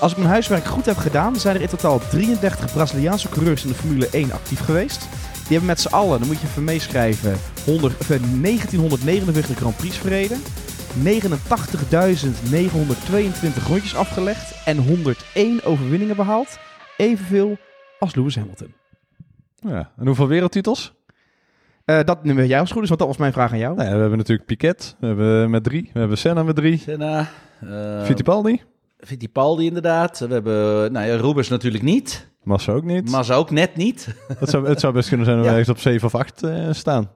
Als ik mijn huiswerk goed heb gedaan, zijn er in totaal 33 Braziliaanse coureurs in de Formule 1 actief geweest. Die hebben met z'n allen, dan moet je even meeschrijven, 100, of, eh, 1949 Grand Prix verreden. 89.922 rondjes afgelegd en 101 overwinningen behaald. Evenveel als Lewis Hamilton. Ja. En hoeveel wereldtitels? Eh, dat nemen jij als goed is, want dat was mijn vraag aan jou. Nou ja, we hebben natuurlijk Piquet, we hebben met drie, we hebben Senna met drie, Senna, eh, Fittipaldi, Fittipaldi inderdaad. We hebben, nou ja, Rubens natuurlijk niet. Massa ook niet. Massa ook net niet. Het zou, het zou best kunnen zijn dat we Ja. ergens op 7 of 8 staan.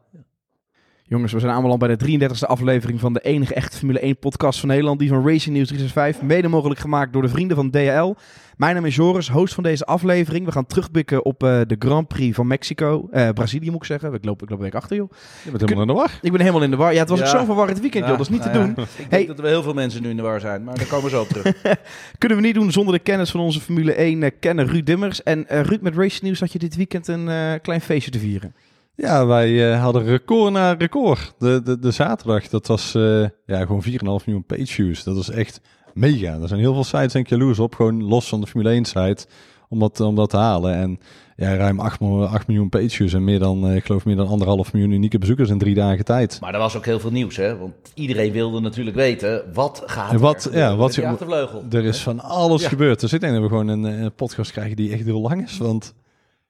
Jongens, we zijn aanbeland bij de 33e aflevering van de enige echte Formule 1 podcast van Nederland. Die van Racing News 365. Mede mogelijk gemaakt door de vrienden van DHL. Mijn naam is Joris, host van deze aflevering. We gaan terugblikken op eh, de Grand Prix van Mexico. Eh, Brazilië moet ik zeggen. Ik loop, ik loop een week achter, joh. Je bent helemaal in de war. Ik ben helemaal in de war. Ja, het was Ja. ook zo'n verwarrend weekend, joh. Dat is niet te ja, doen. Ik Hey. denk dat er heel veel mensen nu in de war zijn, maar daar komen we zo op terug. Kunnen we niet doen zonder de kennis van onze Formule 1 eh, kenner Ruud Dimmers. En eh, Ruud, met Racing News had je dit weekend een eh, klein feestje te vieren. Ja, wij eh, hadden record na record. De, de, de zaterdag, dat was eh, ja, gewoon 4,5 miljoen page views. Dat is echt mega. Er zijn heel veel sites ik jaloers op, gewoon los van de Formule 1 site, om dat, om dat te halen. En ja, ruim 8, miljoen- 8 miljoen page views en meer dan, eh, ik geloof meer dan anderhalf miljoen unieke bezoekers in drie dagen tijd. Maar er was ook heel veel nieuws, hè? Want iedereen wilde natuurlijk weten, wat gaat En wat- er gebeuren ja, wat je- achtervleugel? Er is van alles Ja. gebeurd. Dus ik denk dat we gewoon een, een podcast krijgen die echt heel lang is, want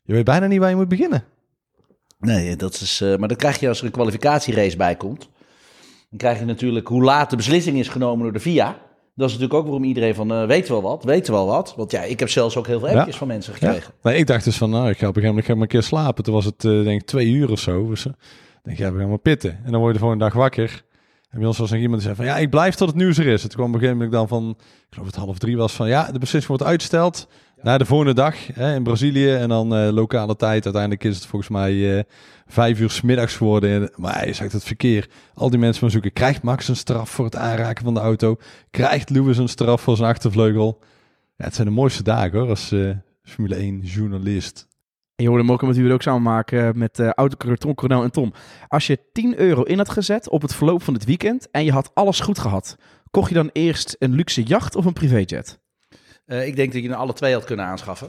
je weet bijna niet waar je moet beginnen. Nee, dat is, eh, maar dat krijg je als er een kwalificatierace bij komt. Dan krijg je natuurlijk hoe laat de beslissing is genomen door de VIA. Dat is natuurlijk ook waarom iedereen van, eh weet wel wat, weet wel wat. Want ja, ik heb zelfs ook heel veel Ja. appjes van mensen gekregen. Nee, ik dacht dus van, nou, ik ga op een gegeven moment maar een keer slapen. Toen was het, eh, denk ik, twee uur of zo. Dus, eh, ik denk, ja, we gaan maar pitten. En dan word je de volgende dag wakker. En bij ons was nog iemand die zei van, ja, ik blijf tot het nieuws er is. Het kwam op een gegeven moment dan van, ik geloof het half drie was van, ja, de beslissing wordt uitgesteld naar de volgende dag hè, in Brazilië. En dan eh, lokale tijd. Uiteindelijk is het volgens mij eh, vijf uur 's middags geworden. En- Maar je zegt het verkeer. Al die mensen van zoeken. Krijgt Max een straf voor het aanraken van de auto? Krijgt Lewis een straf voor zijn achtervleugel? Ja, het zijn de mooiste dagen hoor, als eh, Formule 1 journalist. En je hoorde hem ook met u ook samen maken met autocoureur Tom Coronel en Tom. Als je 10 euro in had gezet op het verloop van het weekend en je had alles goed gehad, kocht je dan eerst een luxe jacht of een privéjet? Eh, ik denk dat je er alle twee had kunnen aanschaffen.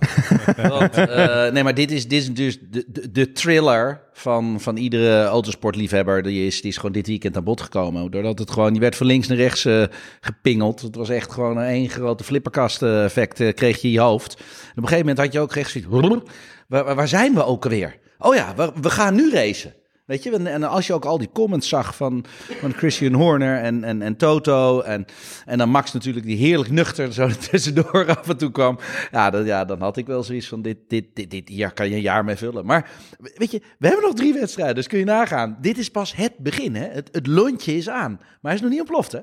Want, eh, nee, maar dit is, dit is dus de, de, de thriller van, van iedere autosportliefhebber. Die is, die is gewoon dit weekend aan bod gekomen. Doordat het gewoon, je werd van links naar rechts eh, gepingeld. Het was echt gewoon een één grote flipperkast effect kreeg je in je hoofd. En op een gegeven moment had je ook zoiets. Waar- waar zijn we ook alweer? Oh ja, we, we gaan nu racen. Weet je, en, als je ook al die comments zag van, van Christian Horner en, en, en Toto. En, en dan Max natuurlijk, die heerlijk nuchter zo tussendoor af en toe kwam. Ja, dan, ja, dan had ik wel zoiets van: dit, dit, dit, dit hier kan je een jaar mee vullen. Maar weet je, we hebben nog drie wedstrijden, dus kun je nagaan. Dit is pas het begin, hè? Het, het lontje is aan. Maar hij is nog niet ontploft, hè?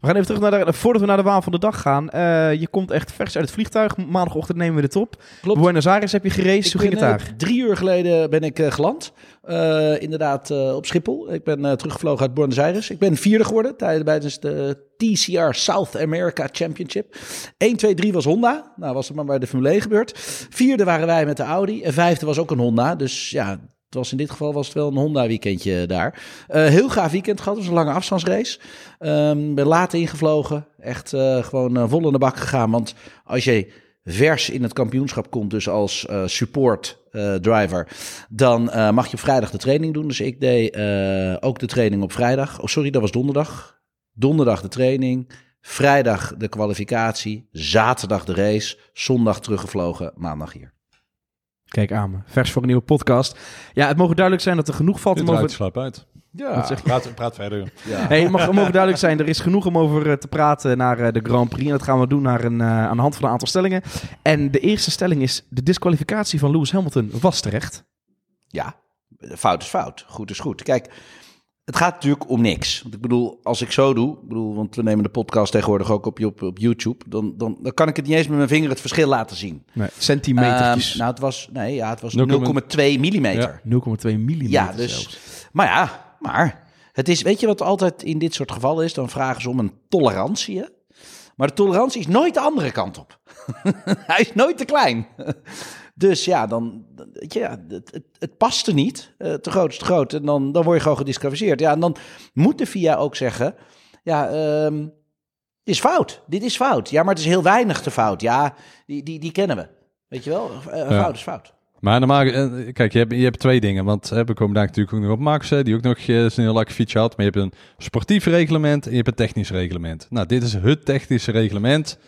We gaan even terug naar de, voordat we naar de waan van de dag gaan. Eh, je komt echt vers uit het vliegtuig. Maandagochtend nemen we dit op. Klopt. Buenos Aires heb je geraced. Hoe ging het ben, daar? eh, drie uur geleden ben ik eh, geland. Eh, inderdaad, eh, op Schiphol. Ik ben eh, teruggevlogen uit Buenos Aires. Ik ben vierde geworden tijdens tijdens de TCR South America Championship. 1, 2, 3 was Honda. Nou, was het maar bij de Formule 1 gebeurd. Vierde waren wij met de Audi. En vijfde was ook een Honda. Dus ja, was in dit geval was het wel een Honda weekendje daar. Eh, heel gaaf weekend gehad. Het was een lange afstandsrace. Ehm ben laat ingevlogen. Echt eh, gewoon eh, vol in de bak gegaan. Want als je vers in het kampioenschap komt, dus als eh, support driver, dan mag je op vrijdag de training doen. Dus ik deed ook de training op vrijdag. Oh, sorry, dat was donderdag. Donderdag de training. Vrijdag de kwalificatie. Zaterdag de race. Zondag teruggevlogen. Maandag hier. Kijk aan me. Vers voor een nieuwe podcast. Ja, het mogen duidelijk zijn dat er genoeg valt Dit om over... slaap uit. Ja, Wat zeg je? Praat, praat verder. ja. Hey, het mag, het mogen duidelijk zijn, er is genoeg om over eh, te praten naar eh, de Grand Prix. En dat gaan we doen naar een, eh, aan de hand van een aantal stellingen. En de eerste stelling is, de disqualificatie van Lewis Hamilton was terecht. Ja, fout is fout. Goed is goed. Kijk, het gaat natuurlijk om niks. Want ik bedoel, als ik zo doe, ik bedoel, want we nemen de podcast tegenwoordig ook op, op, op YouTube, dan, dan, dan kan ik het niet eens met mijn vinger het verschil laten zien. Nee, centimetertjes. Ehm, nou, het was, nee, ja, het was 0,2 0,2 millimeter. 0,2 millimeter Ja, dus, zelfs. maar ja, maar het is, weet je wat altijd in dit soort gevallen is? Dan vragen ze om een tolerantie, hè? Maar de tolerantie is nooit de andere kant op. Hij is nooit te klein. Dus ja, dan, ja, het, het, het past er niet. Eh, te groot is te groot. En dan, dan word je gewoon gedisqualificeerd. Ja, en dan moet de VIA ook zeggen, ja, ehm, Dit is fout. Dit is fout. Ja, maar het is heel weinig te fout. Ja, die, die, die kennen we. Weet je wel? Eh, Ja. Fout is fout. Maar normaal, eh, kijk, je hebt, je hebt twee dingen. Want hè, we komen daar natuurlijk ook nog op Max, hè, die ook nog zijn heel lekker fietsje had. Maar je hebt een sportief reglement en je hebt een technisch reglement. Nou, dit is het technische reglement.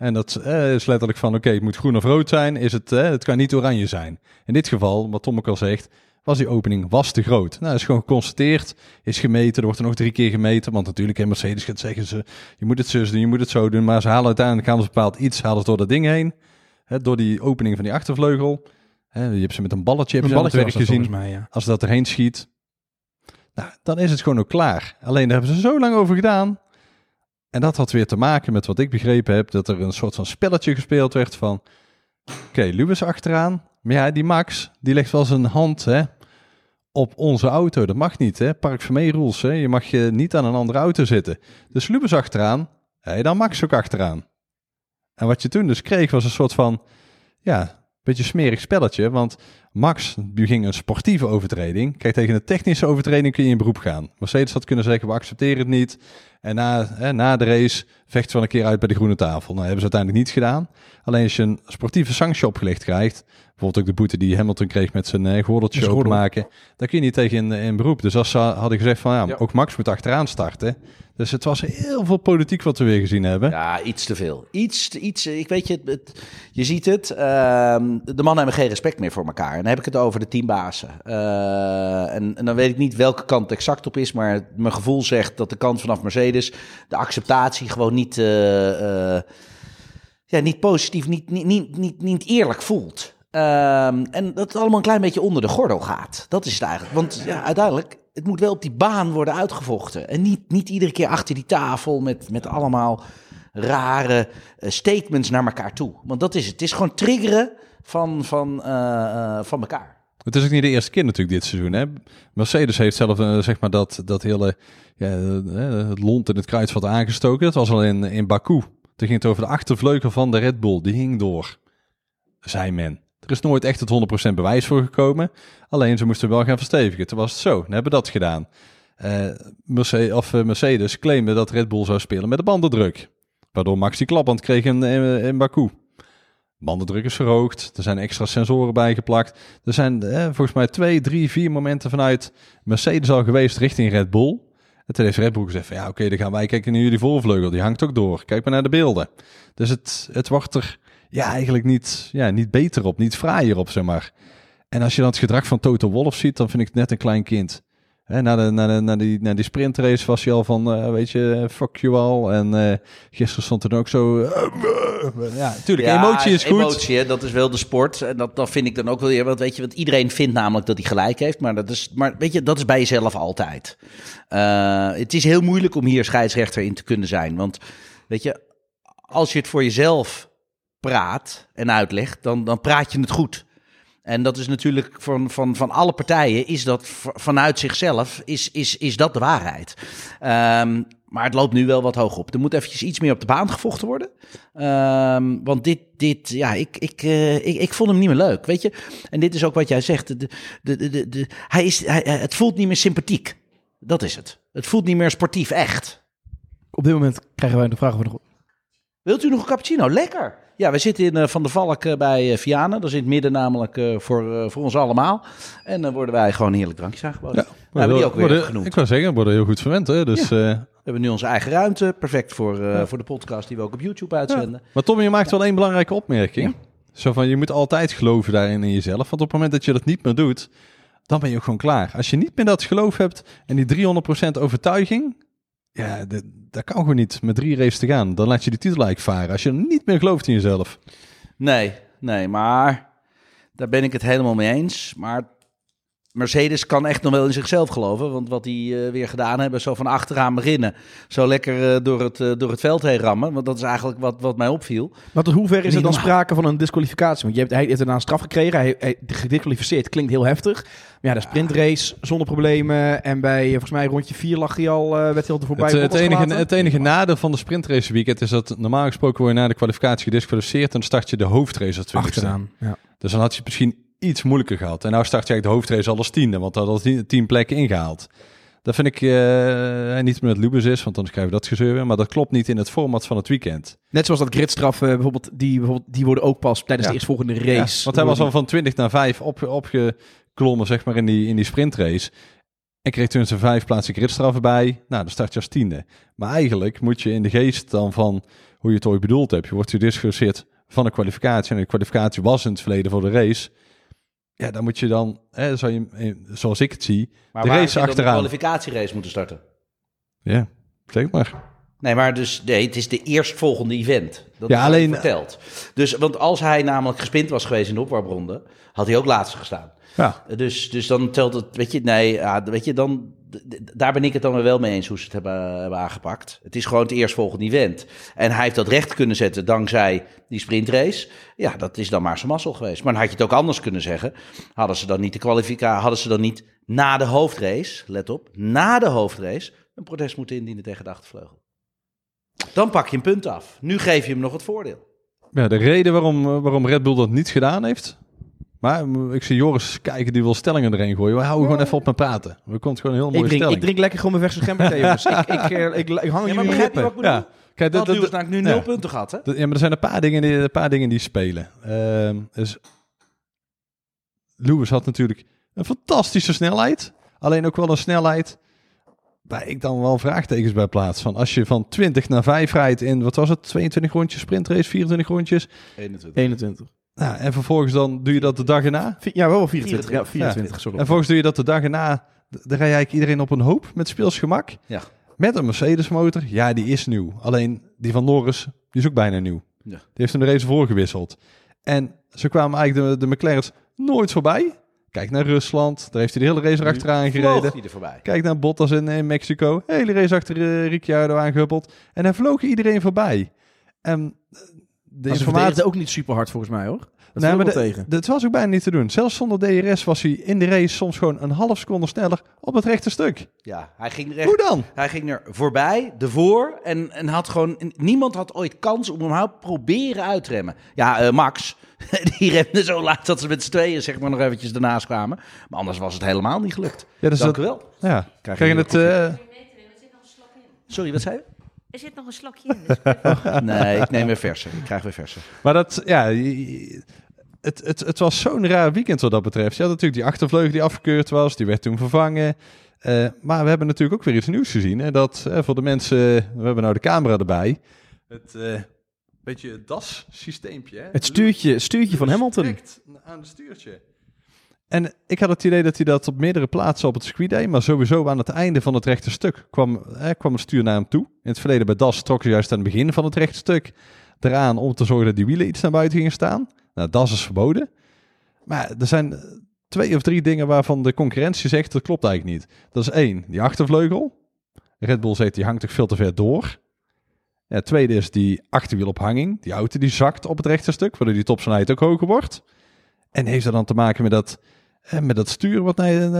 En dat eh, is letterlijk van, oké, het moet groen of rood zijn. Is het, eh, het kan niet oranje zijn. In dit geval, wat Tom ook al zegt, was die opening was te groot. Nou, is gewoon geconstateerd, is gemeten. Er wordt er nog drie keer gemeten. Want natuurlijk, in Mercedes gaat zeggen ze, je moet het zo doen, je moet het zo doen. Maar ze halen uiteindelijk, gaan ze bepaald iets, halen ze door dat ding heen. Hè, door die opening van die achtervleugel. Hè, je hebt ze met een balletje, Een het werk gezien. mij, ja. Als dat erheen schiet, nou, dan is het gewoon ook klaar. Alleen daar hebben ze zo lang over gedaan. En dat had weer te maken met wat ik begrepen heb, dat er een soort van spelletje gespeeld werd van, oké, Lewis achteraan. Maar ja, die Max, die legt wel zijn hand hè, op onze auto. Dat mag niet, hè. Park rules, hè. Je mag je niet aan een andere auto zitten. Dus Lewis achteraan, hey, dan Max ook achteraan. En wat je toen dus kreeg was een soort van, ja, beetje smerig spelletje. Want Max beging een sportieve overtreding. Kijk, tegen een technische overtreding kun je in beroep gaan. Mercedes had kunnen zeggen, we accepteren het niet. En na, hè, na de race vechten we wel een keer uit bij de groene tafel. Nou, hebben ze uiteindelijk niet gedaan. Alleen als je een sportieve sanctie opgelegd krijgt, bijvoorbeeld ook de boete die Hamilton kreeg met zijn eh, gordeltje gordel. openmaken, daar kun je niet tegen in, in beroep. Dus als ze hadden gezegd van, ja, Ja. ook Max moet achteraan starten. Dus het was heel veel politiek wat we weer gezien hebben. Ja, iets te veel. Iets, te- iets. Ik weet je, het, het- je ziet het. ehm, de mannen hebben geen respect meer voor elkaar. En dan heb ik het over de teambazen. Eh, en, en dan weet ik niet welke kant het exact op is, maar mijn gevoel zegt dat de kant vanaf Mercedes de acceptatie gewoon niet, eh, eh, ja, niet positief, niet, niet, niet, niet, niet eerlijk voelt. Ehm, en dat het allemaal een klein beetje onder de gordel gaat. Dat is het eigenlijk. Want ja, uiteindelijk, het moet wel op die baan worden uitgevochten. En niet, niet iedere keer achter die tafel met, met allemaal rare eh, statements naar elkaar toe. Want dat is het. Het is gewoon triggeren van, van, eh, eh, van elkaar. Het is ook niet de eerste keer natuurlijk dit seizoen. Hè? Mercedes heeft zelf zeg maar dat, dat hele ja, het lont in het kruidvat aangestoken. Dat was al in, in Baku. Toen ging het over de achtervleugel van de Red Bull. Die hing door, zei men. Er is nooit echt het 100% bewijs voor gekomen. Alleen ze moesten wel gaan verstevigen. Toen was het zo. Dan hebben we dat gedaan. Eh, Mercedes, of, eh, Mercedes claimde dat Red Bull zou spelen met de bandendruk. Waardoor Max die kreeg in, in, in Baku. Bandendruk is verhoogd. Er zijn extra sensoren bijgeplakt. Er zijn eh, volgens mij twee, drie, vier momenten vanuit Mercedes al geweest richting Red Bull. En toen heeft Red Bull gezegd ja oké, dan gaan wij kijken naar jullie voorvleugel. Die hangt ook door. Kijk maar naar de beelden. Dus het, het wordt er ja, eigenlijk niet, ja, niet beter op, niet fraaier op zeg maar. En als je dan het gedrag van Toto Wolff ziet, dan vind ik het net een klein kind. Hè, na, de, na, de, na, die, na die sprintrace was hij al van, eh, weet je, fuck you al. En eh, gisteren stond er ook zo... eh, ja, natuurlijk, emotie is goed. Emotie, hè, dat is wel de sport. En dat, dat vind ik dan ook wel weer. Want weet je, want iedereen vindt namelijk dat hij gelijk heeft. Maar, dat is, maar weet je, dat is bij jezelf altijd. Eh, het is heel moeilijk om hier scheidsrechter in te kunnen zijn. Want weet je, als je het voor jezelf praat en uitlegt, dan, dan praat je het goed. En dat is natuurlijk van, van, van alle partijen, is dat vanuit zichzelf, is, is, is dat de waarheid. Ehm, maar het loopt nu wel wat hoog op. Er moet eventjes iets meer op de baan gevochten worden. Ehm, want dit, dit ja, ik, ik, eh, ik, ik vond hem niet meer leuk, weet je. En dit is ook wat jij zegt. De, de, de, de, de- hij is, hij, het voelt niet meer sympathiek. Dat is het. Het voelt niet meer sportief, echt. Op dit moment krijgen wij de vraag we nog... Wilt u nog een cappuccino? Lekker. Ja, we zitten in eh, Van der Valk eh, bij eh, Vianen. Dat is in het midden namelijk voor, voor ons allemaal. En dan worden wij gewoon heerlijk drankjes aangeboden. Ja, we hebben die ook weer worden- genoemd. Ik wou zeggen, we worden heel goed verwend. Hè? Dus, We hebben nu onze eigen ruimte. Perfect voor, voor de podcast die we ook op YouTube uitzenden. Maar Tom, je maakt wel één belangrijke opmerking. Zo van, je moet altijd geloven daarin in jezelf. Want op het moment dat je dat niet meer doet, dan ben je ook gewoon klaar. Als je niet meer dat geloof hebt en die 300% overtuiging, ja, dat, kan gewoon niet met drie races te gaan. Dan laat je die titel eigenlijk varen. Als je niet meer gelooft in jezelf. Nee, nee, maar daar ben ik het helemaal mee eens. Maar Mercedes kan echt nog wel in zichzelf geloven. Want wat die eh, weer gedaan hebben, zo van achteraan beginnen. Zo lekker eh, door, het, eh, door het veld heen rammen. Want dat is eigenlijk wat, wat mij opviel. Maar tot hoever is er dan sprake van een disqualificatie? Want je hebt, hij heeft daarna een straf gekregen. Hij, hij gedisqualificeerd klinkt heel heftig. Maar ja, de sprintrace zonder problemen. En bij, volgens mij, rondje 4 lag hij al, eh, werd hij al er voorbij. Het, het, enige, het enige nadeel van de sprintrace weekend is dat normaal gesproken word je na de kwalificatie gedisqualificeerd. En dan start je de hoofdrace als twintigste. Achteraan. Ja. Dus dan had je het misschien iets moeilijker gehad. En nou start je eigenlijk de hoofdrace al als tiende, want dan had hij tien plekken ingehaald. Dat vind ik eh, niet meer met Lubus is, want dan schrijven we dat gezeur weer. Maar dat klopt niet in het format van het weekend. Net zoals dat gridstraffen bijvoorbeeld, die, bijvoorbeeld, die worden ook pas tijdens Ja. de eerstvolgende race. Ja, want hij was al van 20 naar 5 op, opgeklommen, zeg maar, in die, in die sprintrace. En kreeg toen zijn vijf plaatsen gridstraffen bij. Nou, dan start je als tiende. Maar eigenlijk moet je in de geest dan van hoe je het ooit bedoeld hebt. Je wordt gediscussieerd van de kwalificatie. En de kwalificatie was in het verleden voor de race. Ja, dan moet je dan, hè, zou je, eh, zoals ik het zie, Maar de race achteraan. de kwalificatierace moeten starten? Ja, zeg maar. Nee, maar dus nee, het is de eerstvolgende event. Dat Ja, alleen- verteld. Dus, want als hij namelijk gespind was geweest in de opwarmronde, had hij ook laatste gestaan. Ja, Dus, dus dan telt het, weet je, nee, ja, weet je, dan, daar ben ik het dan wel mee eens hoe ze het hebben, hebben aangepakt. Het is gewoon het eerstvolgende event. En hij heeft dat recht kunnen zetten dankzij die sprintrace. Ja, dat is dan maar zijn mazzel geweest. Maar dan had je het ook anders kunnen zeggen. Hadden ze dan niet de kwalificatie, hadden ze dan niet na de hoofdrace, let op, na de hoofdrace, een protest moeten indienen tegen de achtervleugel. Dan pak je een punt af. Nu geef je hem nog het voordeel. ja de reden waarom, waarom Red Bull dat niet gedaan heeft. Maar ik zie Joris kijken, die wil stellingen erin gooien. We houden gewoon even op met praten. Er komt gewoon een heel ik, mooie drink, stelling. ik drink lekker gewoon mijn verse gemberthee, jongens. ik, ik, eh, ik, ik, hang Ja, jullie wat lippen. ik? Ja, kijk, dat, Dat dat, is namelijk nu nul ja. punten gehad, hè? Dat- Ja, maar er zijn een paar dingen die, een paar dingen die spelen. Ehm, dus Lewis had natuurlijk een fantastische snelheid. Alleen ook wel een snelheid waar ik dan wel vraagtekens bij plaats. Van als je van 20 naar 5 rijdt in, wat was het, 22 rondjes sprintrace, 24 rondjes. 21. 21. Nou, en vervolgens dan doe je dat de dag erna. Ja, wel 24. Ja, 24. 24, sorry. En vervolgens doe je dat de dag erna. Dan rij je eigenlijk iedereen op een hoop met speelsgemak. Ja. Met een Mercedes motor. Ja, die is nieuw. Alleen die van Norris, die is ook bijna nieuw. Ja. Die heeft hem de race voor gewisseld. En ze kwamen eigenlijk de, de McLaren's nooit voorbij. Kijk naar Rusland. Daar heeft hij de hele race erachteraan Vloog gereden. hij er voorbij. Kijk naar Bottas in, in Mexico. Hele race achter eh, Ricciardo aangehuppeld. En hij vloog iedereen voorbij. En eh, de Maar informatie... ook niet super hard volgens mij, hoor. Dat Nee, maar wel de- tegen. Dat was ook bijna niet te doen. Zelfs zonder DRS was hij in de race soms gewoon een half seconde sneller op het rechte stuk. Ja, hij ging er Hoe dan? Hij ging er voorbij, ervoor. En, en had gewoon. Niemand had ooit kans om hem überhaupt proberen uit te remmen. Ja, eh, Max. Die remde zo laat dat ze met z'n tweeën zeg maar nog eventjes ernaast kwamen. Maar anders was het helemaal niet gelukt. Ja, dus Dank dat, u wel. ja. Krijg je het... eh, Sorry, wat zei je? Er zit nog een slokje in. dus- Nee, ik neem weer versen. Ik krijg weer versen. maar dat, ja... Het, het, het was zo'n raar weekend wat dat betreft. Je had natuurlijk die achtervleugel die afgekeurd was. Die werd toen vervangen. Eh, maar we hebben natuurlijk ook weer iets nieuws gezien. Hè? Dat eh, voor de mensen... We hebben nou de camera erbij. Het eh beetje het DAS-systeempje. hè? Het stuurtje, stuurtje van Hamilton. Direct aan het stuurtje. En ik had het idee dat hij dat op meerdere plaatsen op het circuit deed. Maar sowieso aan het einde van het rechte stuk kwam, eh, kwam het stuur naar hem toe. In het verleden bij DAS trokken ze juist aan het begin van het rechte stuk eraan om te zorgen dat die wielen iets naar buiten gingen staan. Nou, DAS is verboden. Maar er zijn eh, twee of drie dingen waarvan de concurrentie zegt dat klopt eigenlijk niet. Dat is één, die achtervleugel. Red Bull zegt die hangt toch veel te ver door. Ja, het tweede is die achterwielophanging. Die auto die zakt op het rechte stuk, waardoor die topsnelheid ook hoger wordt. En heeft dat dan te maken met dat, eh, met dat stuur wat naar,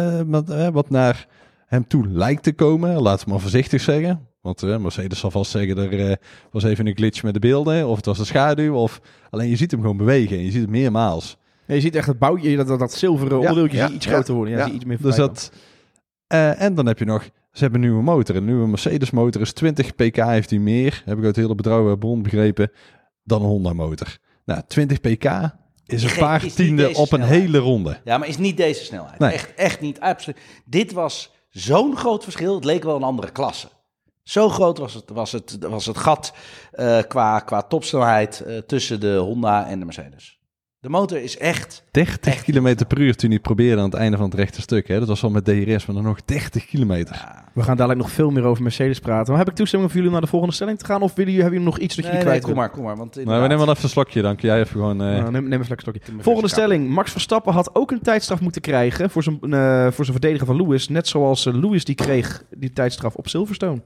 eh, wat, naar hem toe lijkt te komen? Laten we maar voorzichtig zeggen. Want eh, Mercedes zal vast zeggen, er eh, was even een glitch met de beelden. Of het was de schaduw. Of... Alleen je ziet hem gewoon bewegen. En je ziet het meermaals. Ja, je ziet echt het boutje, dat, dat, dat zilveren onderdeeltje ja, zie je iets ja, groter worden. Ja, iets meer Dus dat... en dan heb je nog... Ze hebben een nieuwe motor. Een nieuwe Mercedes motor is 20 pk heeft hij meer. Heb ik uit de hele betrouwbare bron begrepen. Dan een Honda motor. Nou, 20 pk is een paar is deze op een snelheid. hele ronde. Ja, maar is niet deze snelheid. Nee. Echt, echt niet. Absoluut. Dit was zo'n groot verschil. Het leek wel een andere klasse. Zo groot was het, was het, was het gat eh, qua, qua topsnelheid eh, tussen de Honda en de Mercedes. De motor is echt 30 Echt. km per uur toen hij het probeerde aan het einde van het rechte stuk. Hè? Dat was al met DRS, maar dan nog 30 kilometer. Ja. We gaan dadelijk nog veel meer over Mercedes praten. Maar heb ik toestemming voor jullie om naar de volgende stelling te gaan? Of willen jullie, hebben jullie nog iets dat Nee, jullie nee, kwijt kom willen? maar, kom maar. Want Maar we nemen wel even een slokje, dan kun jij even gewoon... eh, Nou, neem, neem even. Doe maar Volgende stelling. Max Verstappen had ook een tijdstraf moeten krijgen voor zijn, eh, voor zijn verdedigen van Lewis. Net zoals eh, Lewis die kreeg die tijdstraf op Silverstone.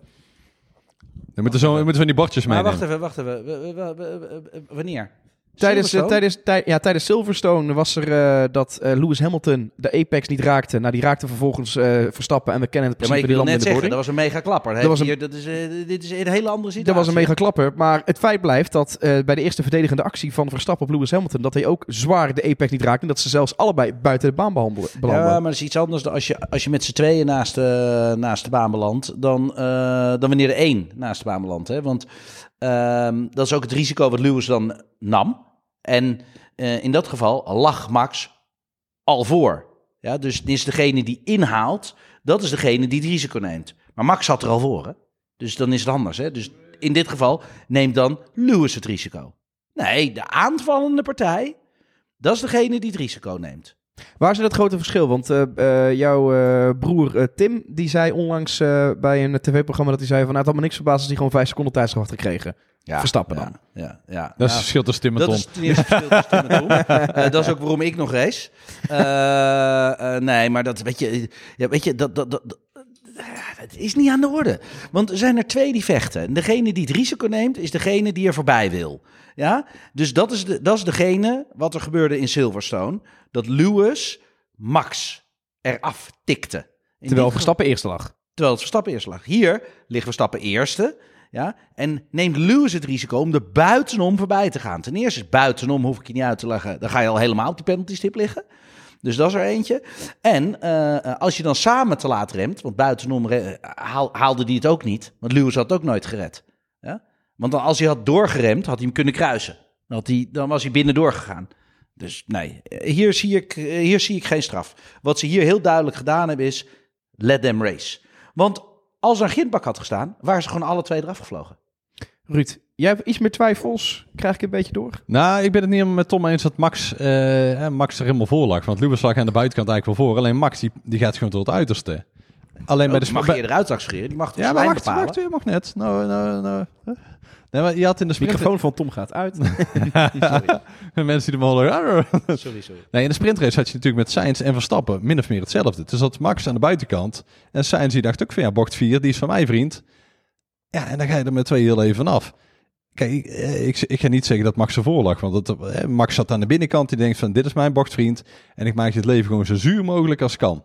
we moeten zo, we moeten van die bordjes Maar meenemen. wacht even, wacht even. W- Wanneer? Tijdens, eh, Silverstone? tijdens, tij- ja, tijdens Silverstone was er eh, dat eh, Lewis Hamilton de apex niet raakte. Nou, die raakte vervolgens eh, Verstappen en we kennen het Ja, maar principe ik die wil landen net in de zeggen, dat was een mega klapper. Dat was een- Hier, dat is, dit is een hele andere situatie. Dat was een mega klapper. Maar het feit blijft dat bij de eerste verdedigende actie van Verstappen op Lewis Hamilton... dat hij ook zwaar de apex niet raakte. En dat ze zelfs allebei buiten de baan behandelen, belanden. Ja, maar dat is iets anders dan als je, als je met z'n tweeën naast, de naast de baan belandt, dan, dan wanneer er één naast de baan belandt. Hè? Want ehm, dat is ook het risico wat Lewis dan nam. En eh, in dat geval lag Max al voor. Ja, dus het is degene die inhaalt, dat is degene die het risico neemt. Maar Max zat er al voor, hè? dus dan is het anders. Hè? Dus in dit geval neemt dan Lewis het risico. Nee, de aanvallende partij, dat is degene die het risico neemt. Waar zit het grote verschil? Want eh, eh, jouw eh, broer Tim, die zei onlangs eh, bij een tv-programma dat hij zei van... Nou, het had me niks verbaasd als hij gewoon vijf seconden tijdsstraf had gekregen. Ja, Verstappen dan. Ja, ja. Dat is het verschil tussen Tim en dat Tom. is ten eerste het verschil tussen Tim en Tom. Eh, dat is ook waarom ik nog race. Eh, eh, nee, maar dat weet je, ja, weet je, dat, dat, dat, dat- het is niet aan de orde. Want er zijn er twee die vechten. En degene die het risico neemt, is degene die er voorbij wil. Ja? Dus dat is, de, dat is degene wat er gebeurde in Silverstone. Dat Lewis Max eraf tikte. In Terwijl Verstappen eerste lag. Terwijl het Verstappen eerst lag. Hier ligt Verstappen eerste. Ja, en neemt Lewis het risico om er buitenom voorbij te gaan. Ten eerste is buitenom, hoef ik je niet uit te leggen, dan ga je al helemaal op die penaltystip liggen. Dus dat is er eentje. En eh, eh, als je dan samen te laat remt, want buitenom haal- haalde hij het ook niet. Want Lewis had het ook nooit gered. Ja? Want dan, als hij had doorgeremd, had hij hem kunnen kruisen. Dan, had hij, dan was hij binnen doorgegaan. Dus nee, hier zie, ik, hier zie ik geen straf. Wat ze hier heel duidelijk gedaan hebben is, let them race. Want als er een gindbak had gestaan, waren ze gewoon alle twee eraf gevlogen. Ruud, jij hebt iets meer twijfels. Krijg ik een beetje door? Nou, ik ben het niet helemaal met Tom eens dat Max, eh, eh, Max er helemaal voor lag. Want Lewis lag aan de buitenkant eigenlijk wel voor. Alleen Max die, die gaat gewoon tot het uiterste. Alleen bij de Oh, mag bij- je eruit zag scheren, die mag toch Ja, maar wacht, bepalen? wacht, je mag net. Nou, nou, nou. Nee, maar je had in de De sprint... microfoon van Tom gaat uit. Mensen die hem horen. Sorry, sorry. Nee, in de sprintrace had je natuurlijk met Sainz en Verstappen min of meer hetzelfde. Dus dat Max aan de buitenkant. En Sainz die dacht ook van ja, bocht 4, die is van mij vriend. Ja, en dan ga je er met twee heel even af. Kijk, ik, eh, ik, ik ga niet zeggen dat Max ervoor lag. Want dat, eh, Max zat aan de binnenkant. Die denkt van dit is mijn bochtvriend. En ik maak je het leven gewoon zo zuur mogelijk als kan.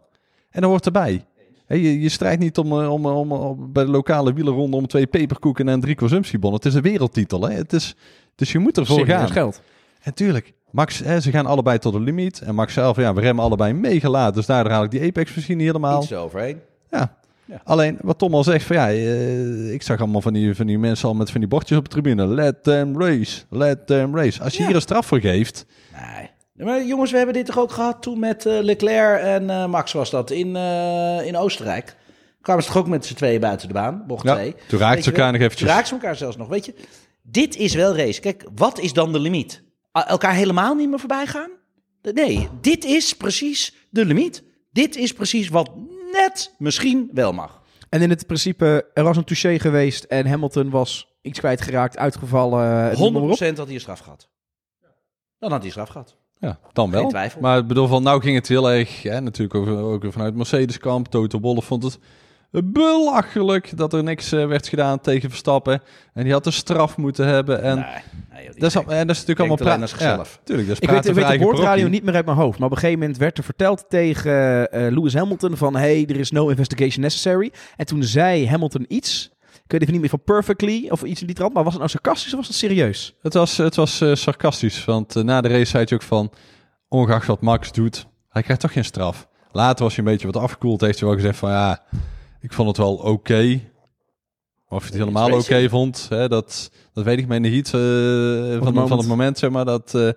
En dan hoort erbij. Hè, je, je strijdt niet om, eh, om, om, om- bij de lokale wielerronde om twee peperkoeken en drie consumptiebonnen. Het is een wereldtitel. Hè? Het is, dus je moet ervoor Serieus gaan. geld. En tuurlijk, Max, hè, ze gaan allebei tot de limiet. En Max zelf, ja, we remmen allebei mega laat. Dus daardoor haal ik die Apex misschien niet helemaal. Iets eroverheen. Ja. Ja. Alleen, wat Tom al zegt, van ja, eh, ik zag allemaal van die, van die mensen al met van die bordjes op de tribune. Let them race, let them race. Als je Ja. hier een straf voor geeft, Nee. Maar jongens, we hebben dit toch ook gehad toen met eh, Leclerc en eh, Max was dat in, eh, in Oostenrijk. Kwamen ze toch ook met z'n tweeën buiten de baan, bocht ja, twee. toen raakten ze wel? elkaar nog eventjes. Toen raakten ze elkaar zelfs nog. Weet je, dit is wel race. Kijk, wat is dan de limiet? Elkaar helemaal niet meer voorbij gaan? Nee, dit is precies de limiet. Dit is precies wat net misschien wel mag. En in het principe, er was een touché geweest en Hamilton was iets kwijtgeraakt, uitgevallen. 100% noem maar op. had hij een straf gehad. Dan had hij een straf gehad. Ja, dan wel. Geen twijfel. Maar ik bedoel, van nou ging het heel erg, hè, natuurlijk ook, vanuit Mercedes-kamp. Toto Wolff vond het belachelijk dat er niks eh, werd gedaan tegen Verstappen. En die had een straf moeten hebben. En nee, nee, joh, die dat, is, en dat is natuurlijk allemaal alleen aan pra- zichzelf. Ja, tuurlijk, dat is Ik weet, praten ik weet de parochie. niet meer uit mijn hoofd. Maar op een gegeven moment werd er verteld tegen eh, Lewis Hamilton van... hey, er is no investigation necessary. En toen zei Hamilton iets... Ik weet even niet meer van perfectly of iets in die trant. Maar was het nou sarcastisch of was het serieus? Het was, het was eh, sarcastisch, want eh, na de race zei hij ook van, ongeacht wat Max doet, hij krijgt toch geen straf. Later was hij een beetje wat afgekoeld, heeft hij wel gezegd van ja, ik vond het wel oké. Of je het helemaal oké vond, hè, dat, dat weet ik maar in de heat van, van het moment, zeg maar, dat, eh,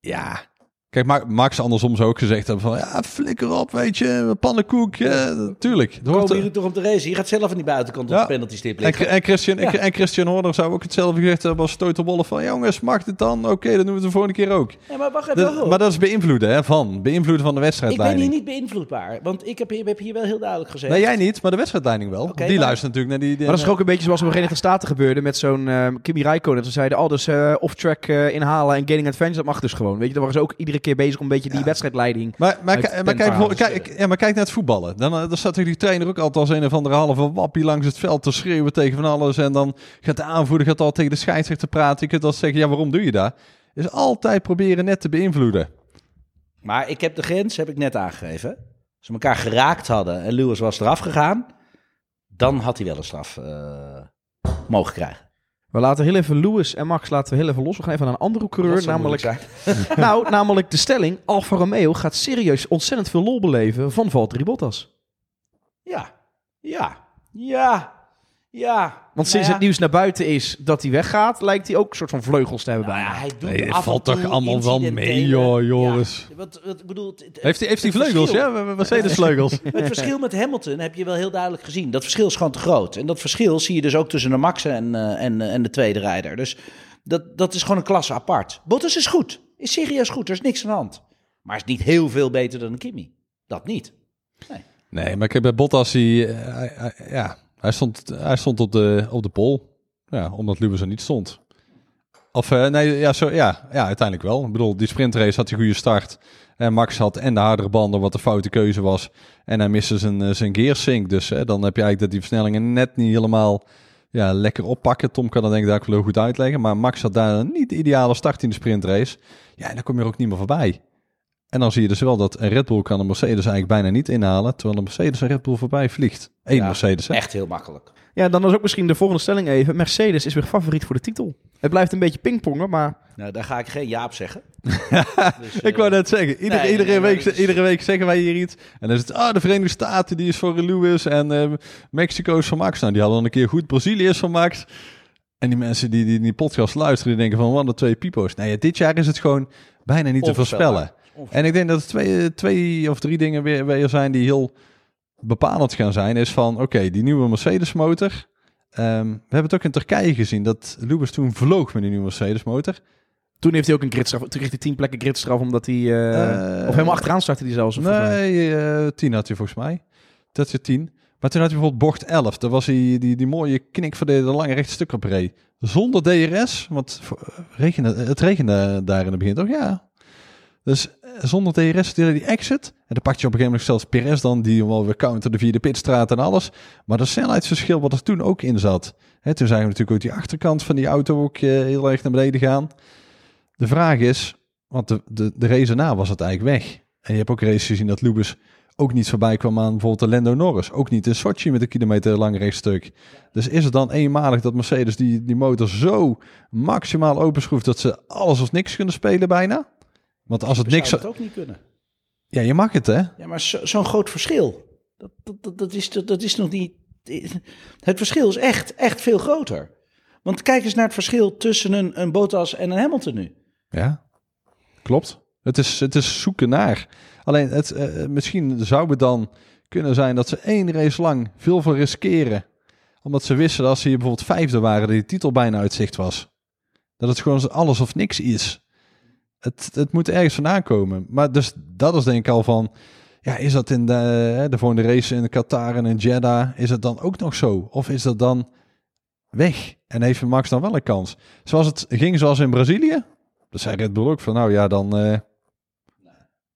ja... Kijk, Ma- Max andersom zou ook gezegd hebben van, ja, flikker op, weet je, pannenkoek, ja, tuurlijk. Komen er- jullie toch om te racen? Je gaat zelf aan die buitenkant op Ja. de penalty stip en, liggen. en, Christian, Ja. en Christian Horner zou ook hetzelfde gezegd hebben als Toto Wolff van... Jongens, mag dit dan? Oké, dan doen we het de volgende keer ook. Ja, maar wacht even. Dat- op. maar dat is beïnvloeden, hè, van. Beïnvloeden van de ik ben wedstrijdleiding. hier niet beïnvloedbaar. Want ik heb hier, heb hier wel heel duidelijk gezegd. Nee, jij niet, maar de wedstrijdleiding wel. Die maar- luistert natuurlijk naar die... die Maar dat is ook een beetje zoals in de Verenigde Staten gebeurde met zo'n eh, Kimi Räikkönen. Ze zeiden, oh, dus eh, off-track eh, inhalen en gaining advantage, dat mag dus gewoon. Weet je, daar waren ze ook iedere keer bezig om een beetje die wedstrijdleiding... Maar, maar, kijk, ja, maar kijk naar het voetballen. Dan, eh, dan staat natuurlijk die trainer ook altijd als een of andere halve wappie langs het veld te schreeuwen tegen van alles. En dan gaat de aanvoerder gaat al tegen de scheidsrechter praten. Je kunt al zeggen, ja, waarom doe je dat? is altijd proberen net te beïnvloeden. Maar ik heb de grens, heb ik net aangegeven. Als ze elkaar geraakt hadden en Lewis was eraf gegaan, dan had hij wel een straf eh, mogen krijgen. We laten heel even Lewis en Max laten we heel even los. We gaan even naar een andere coureur. Namelijk, nou, namelijk de stelling. Alfa Romeo gaat serieus ontzettend veel lol beleven van Valtteri Bottas. Ja, ja, ja, ja. Want sinds Nou ja, het nieuws naar buiten is dat hij weggaat, lijkt hij ook een soort van vleugels te hebben nou bijna. ja, hij doet Nee, het af valt toch allemaal wel mee, joh, Joris. Ja, wat, wat, bedoel, het- Heeft hij heeft hij het vleugels, verschil- ja? Mercedes vleugels. Het verschil met Hamilton heb je wel heel duidelijk gezien. Dat verschil is gewoon te groot. En dat verschil zie je dus ook tussen de Max en, eh, en, eh, en de tweede rijder. Dus dat, dat is gewoon een klasse apart. Bottas is goed. Is serieus goed. Er is niks aan de hand. Maar is niet heel veel beter dan Kimi. Dat niet. Nee, maar ik heb bij Bottas, die, eh, ja, hij stond, hij stond op de, op de pol. Ja, omdat Lewis er niet stond. Of eh, nee, ja, zo, ja, ja, uiteindelijk wel. Ik bedoel, die sprintrace had een goede start. En Max had en de hardere banden, wat de foute keuze was. En hij miste zijn, eh, zijn gearsync. Dus hè, dan heb je eigenlijk dat die versnellingen net niet helemaal ja, lekker oppakken. Tom kan dat denk ik daar ook wel goed uitleggen. Maar Max had daar niet de ideale start in de sprintrace. Ja, en dan kom je er ook niet meer voorbij. En dan zie je dus wel dat een Red Bull kan een Mercedes eigenlijk bijna niet inhalen. Terwijl een Mercedes een Red Bull voorbij vliegt. Eén Ja, Mercedes, hè? Echt heel makkelijk. Ja, dan is ook misschien de volgende stelling even. Mercedes is weer favoriet voor de titel. Het blijft een beetje pingpongen, maar Nou, daar ga ik geen Jaap zeggen. Dus, Ik wou net zeggen, iedere, nee, iedere, nee, week, is- iedere week zeggen wij hier iets. En dan is het, ah, de Verenigde Staten die is voor Lewis en eh, Mexico is voor Max. Nou, die hadden dan een keer goed, Brazilië is voor Max. En die mensen die, die die podcast luisteren, die denken van, wat een twee pipo's. Nee, ja, dit jaar is het gewoon bijna niet te Onvoorspelbaar. En ik denk dat er twee, twee of drie dingen weer, weer zijn die heel bepalend gaan zijn. Is van, oké, die nieuwe Mercedes motor. Ehm, we hebben het ook in Turkije gezien, dat Lewis toen vloog met die nieuwe Mercedes motor. toen heeft hij ook een gridstraf. Toen kreeg hij tien plekken gridstraf omdat hij... eh, Eh, of helemaal achteraan startte hij zelfs. of. Nee, eh 10 had hij volgens mij. Dat is 10. Maar toen had hij bijvoorbeeld bocht 11. Daar was hij die, die mooie knik voor de, de lange rechte stuk op reed. Zonder DRS, want regende, het regende daar in het begin toch? Ja. Dus zonder DRS hij die exit. En dan pak je op een gegeven moment zelfs Perez dan, die wel weer counter de vierde pitstraat en alles. Maar dat snelheidsverschil wat er toen ook in zat. Hè, toen zijn we natuurlijk ook die achterkant van die auto ook eh, heel erg naar beneden gaan. De vraag is, want de, de, de race na was het eigenlijk weg. En je hebt ook races gezien dat Lewis ook niet voorbij kwam aan bijvoorbeeld de Lando Norris. Ook niet in Sochi met een kilometer lang rechtstuk. Dus is het dan eenmalig dat Mercedes die, die motor zo maximaal openschroeft dat ze alles of niks kunnen spelen bijna? Want als het We niks... zouden het ook niet kunnen. Ja, je mag het hè? Ja, maar zo- zo'n groot verschil. Dat, dat, dat, is, dat is nog niet. Het verschil is echt, echt veel groter. Want kijk eens naar het verschil tussen een, een Bottas en een Hamilton nu. Ja, klopt. Het is, het is zoeken naar. Alleen, het, eh, misschien zou het dan kunnen zijn dat ze één race lang veel veel riskeren. Omdat ze wisten dat als ze hier bijvoorbeeld vijfde waren, dat die titel bijna uit zicht was. Dat het gewoon alles of niks is. Het, het moet ergens vandaan komen. Maar dus dat is denk ik al van... Ja, is dat in de, de volgende race in Qatar en in Jeddah, is het dan ook nog zo? Of is dat dan weg? En heeft Max dan wel een kans? Zoals het ging zoals in Brazilië? Dus zei Red Bull ook van, nou ja, dan... eh,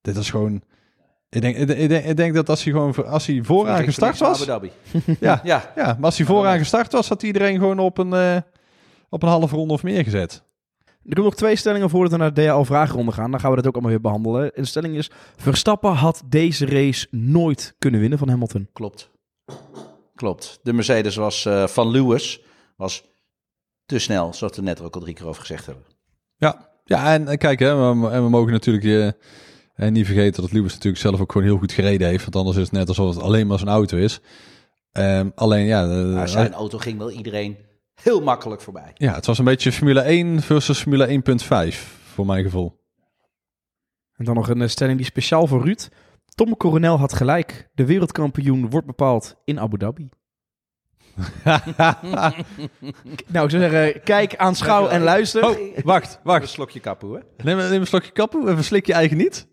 dit is gewoon... Ik denk, ik, ik denk, ik denk dat als hij gewoon als hij vooraan gestart was... Abu Dhabi. Ja, Ja, ja, maar als hij vooraan gestart was, had iedereen gewoon op een, eh, op een halve ronde of meer gezet. Er komen nog twee stellingen voordat we naar de DL-vraagronde gaan. Dan gaan we dat ook allemaal weer behandelen. En de stelling is... Verstappen had deze race nooit kunnen winnen van Hamilton. klopt. Klopt. De Mercedes was eh, van Lewis was te snel, zoals we net ook al drie keer over gezegd hebben. Ja, ja en, en kijk, hè, we, en we mogen natuurlijk je, eh, niet vergeten dat Lewis natuurlijk zelf ook gewoon heel goed gereden heeft. Want anders is het net alsof het alleen maar zijn auto is. Ehm, alleen ja, eh, Maar zijn auto ging wel iedereen heel makkelijk voorbij. ja, het was een beetje Formule 1 versus Formule 1.5 voor mijn gevoel. En dan nog een eh, stelling die speciaal voor Ruud. Tom Coronel had gelijk. De wereldkampioen wordt bepaald in Abu Dhabi. Nou, ik zou zeggen, kijk, aanschouw en luister. Oh, wacht, Een wacht. slokje kapoe, hè? Neem, neem een slokje kappen en verslik je eigen niet.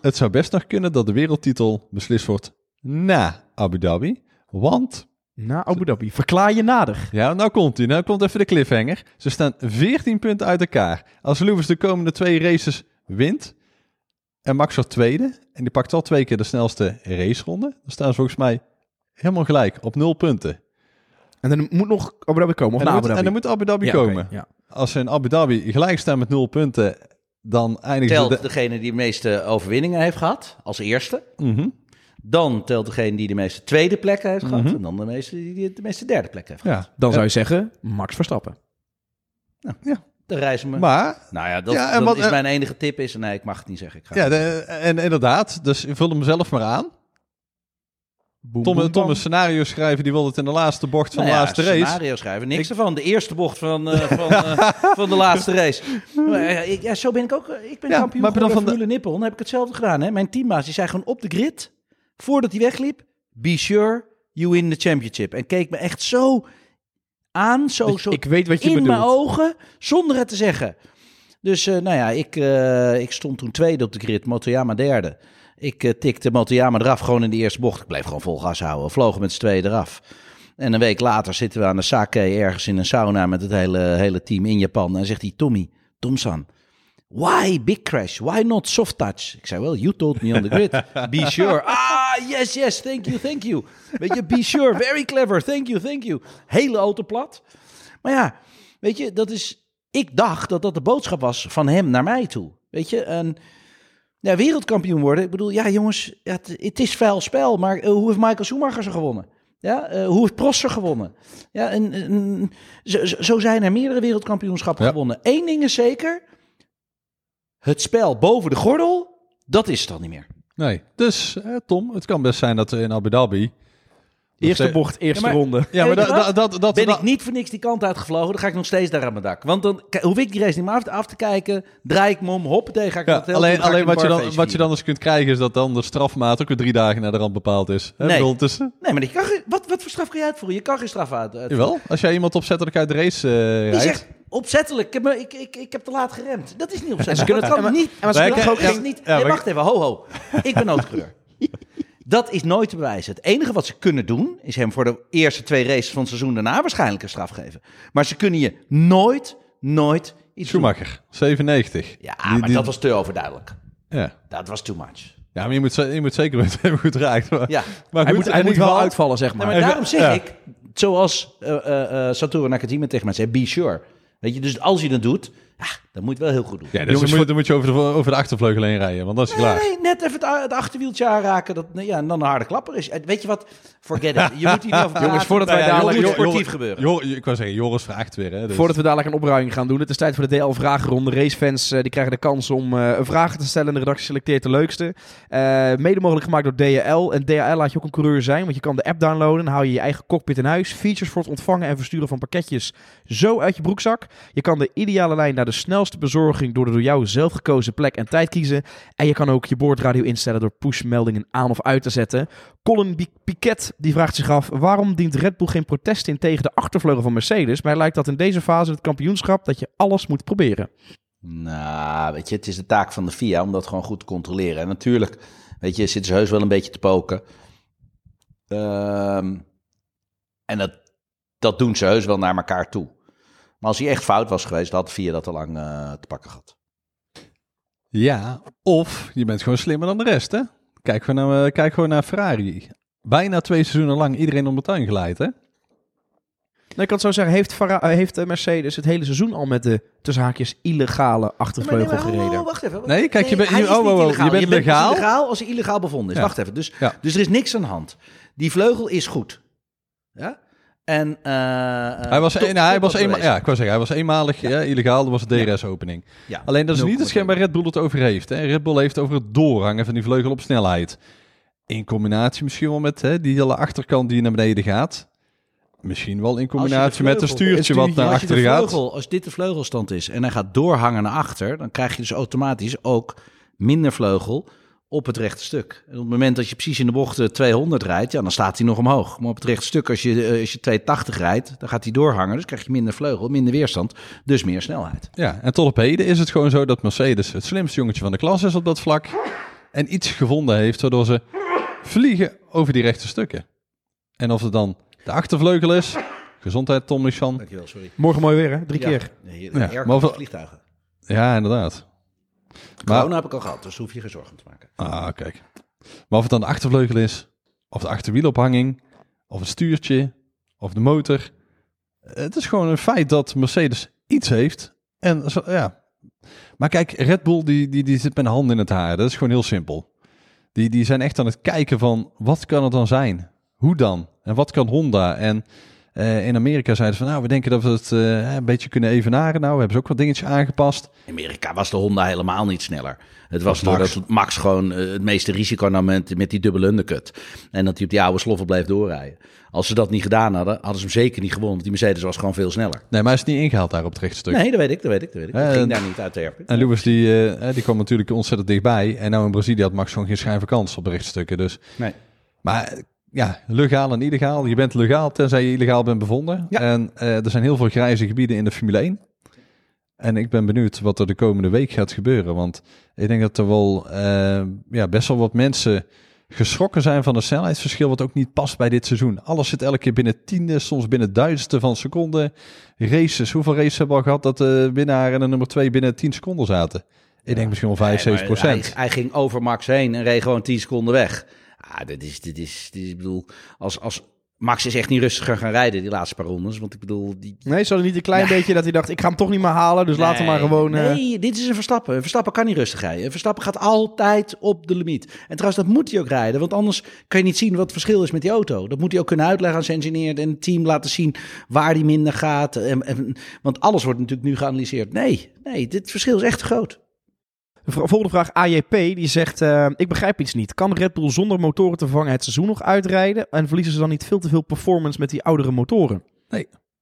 Het zou best nog kunnen dat de wereldtitel beslist wordt na Abu Dhabi. Want, Na Abu Dhabi. Verklaar je nader. ja, nou komt hij. Nou komt even de cliffhanger. Ze staan 14 punten uit elkaar. Als Lewis de komende twee races wint en Max wordt tweede en die pakt al twee keer de snelste raceronde, dan staan ze volgens mij helemaal gelijk op nul punten. En dan moet nog Abu Dhabi komen. Of En dan, Abu moet, Dhabi. en dan moet Abu Dhabi Ja, komen. ja. als ze in Abu Dhabi gelijk staan met nul punten, dan eindigen Telt de- degene die de meeste overwinningen heeft gehad, als eerste. Mhm. Dan telt degene die de meeste tweede plekken heeft gehad. En dan de meeste die de meeste derde plek heeft gehad. Ja, Dan zou je zeggen, Max Verstappen. De reizen maar nou ja, dat, Ja, en dat wat- is eh, mijn enige tip is... Nee, ik mag het niet zeggen. Ik ga ja, de- en inderdaad, dus vul hem zelf maar aan. Boem, Tom, boem, Tom een scenario schrijven, die wil het in de laatste bocht van Nou de ja, laatste race. scenario schrijven. Niks ervan. De eerste bocht van, eh, van, eh, van de laatste race. Maar, ja, ja, zo ben ik ook. eh, Ik ben Ja, kampioen maar dan van de- Nippon. Dan heb ik hetzelfde gedaan. Hè? Mijn teammaats die zei gewoon op de grid, voordat hij wegliep, be sure you win the championship. En keek me echt zo aan, zo, Ik- zo ik weet wat je in bedoelt. mijn ogen, zonder het te zeggen. Dus eh, nou ja, ik, eh, ik stond toen tweede op de grid, Motoyama derde. Ik eh, tikte Motoyama eraf gewoon in de eerste bocht. Ik bleef gewoon vol gas houden. Vlogen met z'n tweeën eraf. En een week later zitten we aan de sake ergens in een sauna met het hele, hele team in Japan. En zegt hij, Tommy, Tomsan, why big crash? Why not soft touch? Ik zei, well, you told me on the grid. Be sure. Ah, yes, yes, thank you, thank you. Weet je, be sure, very clever, thank you, thank you. Hele auto plat. Maar ja, weet je, dat is... Ik dacht dat dat de boodschap was van hem naar mij toe. Weet je, en... Ja, wereldkampioen worden. Ik bedoel, ja jongens, het, het is vuil spel. Maar eh, hoe heeft Michael Schumacher ze gewonnen? Ja, eh, hoe heeft Prost ze gewonnen? Ja, en, en zo, zo- zo zijn er meerdere wereldkampioenschappen Ja. gewonnen. Eén ding is zeker. Het spel boven de gordel, dat is het dan niet meer. Nee, dus Tom, het kan best zijn dat we in Abu Dhabi... Eerste bocht, eerste Ja, maar- ronde. Ja, maar dat... dat, Ben ik niet voor niks die kant uitgevlogen, dan ga ik nog steeds daar aan mijn dak. Want dan hoef ik die race niet meer af te, af te kijken. Draai ik me om, hoppatee, ga ik Ja, alleen alleen een wat, je dan, wat je dan eens kunt krijgen is dat dan de strafmaat ook weer drie dagen naar de rand bepaald is. Hè, Nee. bedoel, tussen, Nee, maar kan, wat, wat voor straf kan je uitvoeren? Je kan geen straf uit. uit- jawel, als jij iemand opzettelijk uit de race eh, Die rijdt. zegt opzettelijk, ik heb, me- ik, ik, ik heb te laat geremd. Dat is niet opzettelijk. ze kunnen het- niet. maar ze kunnen ook- niet. wacht even, ho ho. Ik ben noodcoureur. Dat is nooit te bewijzen. Het enige wat ze kunnen doen, is hem voor de eerste twee races van het seizoen daarna waarschijnlijk een straf geven. Maar ze kunnen je nooit, nooit iets doen. Schumacher, 97. Ja, Die- maar die- dat was te overduidelijk. Ja. Dat was too much. ja, maar je moet, je moet zeker weten hoe goed raakt. Maar, Ja. maar Hij goed, moet, hij moet wel uitvallen, zeg Nee, maar. maar daarom zeg ja. ik, zoals eh eh, eh, Satoru Nakajima tegen mij zei, be sure. Weet je, dus als je dat doet, ja, dan moet je wel heel goed doen. Ja, dus Jongens, dan, moet, dan moet je over de, over de achtervleugel heen rijden, want dat is Nee, klaar. nee, net even het, achterwieltje aanraken. Dat, ja, en dan een harde klapper is. Eh, Weet je wat? Forget it. Je moet hier niet over praten. Jongens, voordat wij ja, dadelijk- Jo- sportief gebeuren. Jor- ik wou zeggen, Joris vraagt weer. Hè, dus. Voordat we dadelijk een opruiming gaan doen. Het is tijd voor de DL-vragenronde. Racefans eh, die krijgen de kans om eh, vragen te stellen. En de redactie selecteert de leukste. Eh, mede mogelijk gemaakt door DHL. En DHL laat je ook een coureur zijn. Want je kan de app downloaden. Dan hou je je eigen cockpit in huis. Features voor het ontvangen en versturen van pakketjes zo uit je broekzak. Je kan de ideale lijn naar de snelste bezorging door de door jou zelf gekozen plek en tijd kiezen. En je kan ook je boordradio instellen door pushmeldingen aan of uit te zetten. Colin Piquet die vraagt zich af waarom dient Red Bull geen protest in tegen de achtervleugel van Mercedes. Maar lijkt dat in deze fase het kampioenschap dat je alles moet proberen. Nou, weet je, het is de taak van de FIA om dat gewoon goed te controleren. En natuurlijk, weet je, zitten ze heus wel een beetje te poken. Ehm, en dat, dat doen ze heus wel naar elkaar toe. Maar als hij echt fout was geweest, had FIA dat al lang eh, te pakken gehad. Ja, of je bent gewoon slimmer dan de rest, hè? Kijk gewoon naar, eh, kijk gewoon naar Ferrari. Bijna twee seizoenen lang iedereen om de tuin geleid, hè? Nou, ik kan het zo zeggen, heeft, Farah- eh, heeft Mercedes het hele seizoen al met de tussen haakjes illegale achtervleugel Maar nee, maar, oh, gereden? oh, wacht even. Nee, kijk, je bent- oh, niet oh, oh, illegaal. je bent legaal? als hij illegaal bevonden is. Ja. Wacht even. Dus, Ja. dus er is niks aan de hand. Die vleugel is goed. Ja? En, eh, Hij was, een, hij was wat eenma- geweest. ja, ik wou zeggen, hij was eenmalig ja, illegaal. Dat was de DRS-opening. Ja. Alleen dat is niet 0,7. hetgeen waar Red Bull het over heeft. Hè. Red Bull heeft over het doorhangen van die vleugel op snelheid. In combinatie misschien wel met hè, die hele achterkant die naar beneden gaat. Misschien wel in combinatie met een stuurtje wat naar achteren gaat. als dit de vleugelstand is en hij gaat doorhangen naar achter, dan krijg je dus automatisch ook minder vleugel op het rechte stuk. En op het moment dat je precies in de bocht eh, 200 rijdt, ja, dan staat hij nog omhoog. Maar op het rechte stuk, als je, eh, als je 280 rijdt, dan gaat hij doorhangen. Dus krijg je minder vleugel, minder weerstand, dus meer snelheid. Ja, en tot op heden is het gewoon zo dat Mercedes het slimste jongetje van de klas is op dat vlak. En iets gevonden heeft waardoor ze vliegen over die rechte stukken. En of het dan de achtervleugel is, gezondheid Tom Lichan. Dankjewel, sorry. Morgen mooi weer, hè? Drie Ja, keer. nee, Ja, airco maar of- vliegtuigen. Ja, inderdaad. Maar, Corona heb ik al gehad, dus hoef je geen zorgen te maken. ah, kijk. Maar of het dan de achtervleugel is, of de achterwielophanging, of het stuurtje, of de motor. Het is gewoon een feit dat Mercedes iets heeft. En zo, ja. Maar kijk, Red Bull die, die, die zit met een hand in het haar. Dat is gewoon heel simpel. Die, die zijn echt aan het kijken van, wat kan het dan zijn? Hoe dan? En wat kan Honda? En eh, in Amerika zeiden ze van, nou, we denken dat we het eh, een beetje kunnen evenaren. Nou, hebben ze ook wat dingetjes aangepast. In Amerika was de Honda helemaal niet sneller. Het was Max. doordat Max gewoon eh, het meeste risico nam met, met die dubbele undercut. En dat hij op die oude sloffen bleef doorrijden. Als ze dat niet gedaan hadden, hadden ze hem zeker niet gewonnen. Want die Mercedes was gewoon veel sneller. Nee, maar hij is niet ingehaald daar op het rechtstuk. Nee, dat weet ik, dat weet ik, dat weet ik. Eh, ging daar niet uit herpen. En Lewis die, die kwam natuurlijk ontzettend dichtbij. En nou in Brazilië had Max gewoon geen schijn van kans op de rechtstukken. Dus. Nee. Maar ja, legaal en illegaal. Je bent legaal tenzij je illegaal bent bevonden. Ja. En eh, er zijn heel veel grijze gebieden in de Formule 1. En ik ben benieuwd wat er de komende week gaat gebeuren. Want ik denk dat er wel eh, ja, best wel wat mensen geschrokken zijn van het snelheidsverschil. Wat ook niet past bij dit seizoen. Alles zit elke keer binnen tiende, soms binnen duizendste van seconde. Races. Hoeveel races hebben we al gehad dat de winnaar en de nummer twee binnen 10 seconden zaten? Ik denk misschien wel 5, Nee, 7 maar procent. Hij, hij ging over Max heen en reed gewoon 10 seconden weg. Ah, dit is, dit is, dit is, ik bedoel, als, als Max is echt niet rustiger gaan rijden die laatste paar rondes. Want ik bedoel, die, Nee, zo niet een klein beetje dat hij dacht, ik ga hem toch niet meer halen, dus laten we maar gewoon... eh, Nee, dit is een Verstappen. Een Verstappen kan niet rustig rijden. Een Verstappen gaat altijd op de limiet. En trouwens, dat moet hij ook rijden. Want anders kan je niet zien wat het verschil is met die auto. Dat moet hij ook kunnen uitleggen aan zijn engineer en het team laten zien waar hij minder gaat. En, en- want alles wordt natuurlijk nu geanalyseerd. Nee, nee, dit verschil is echt te groot. Volgende vraag, AJP, die zegt, eh, ik begrijp iets niet. Kan Red Bull zonder motoren te vervangen het seizoen nog uitrijden? En verliezen ze dan niet veel te veel performance met die oudere motoren?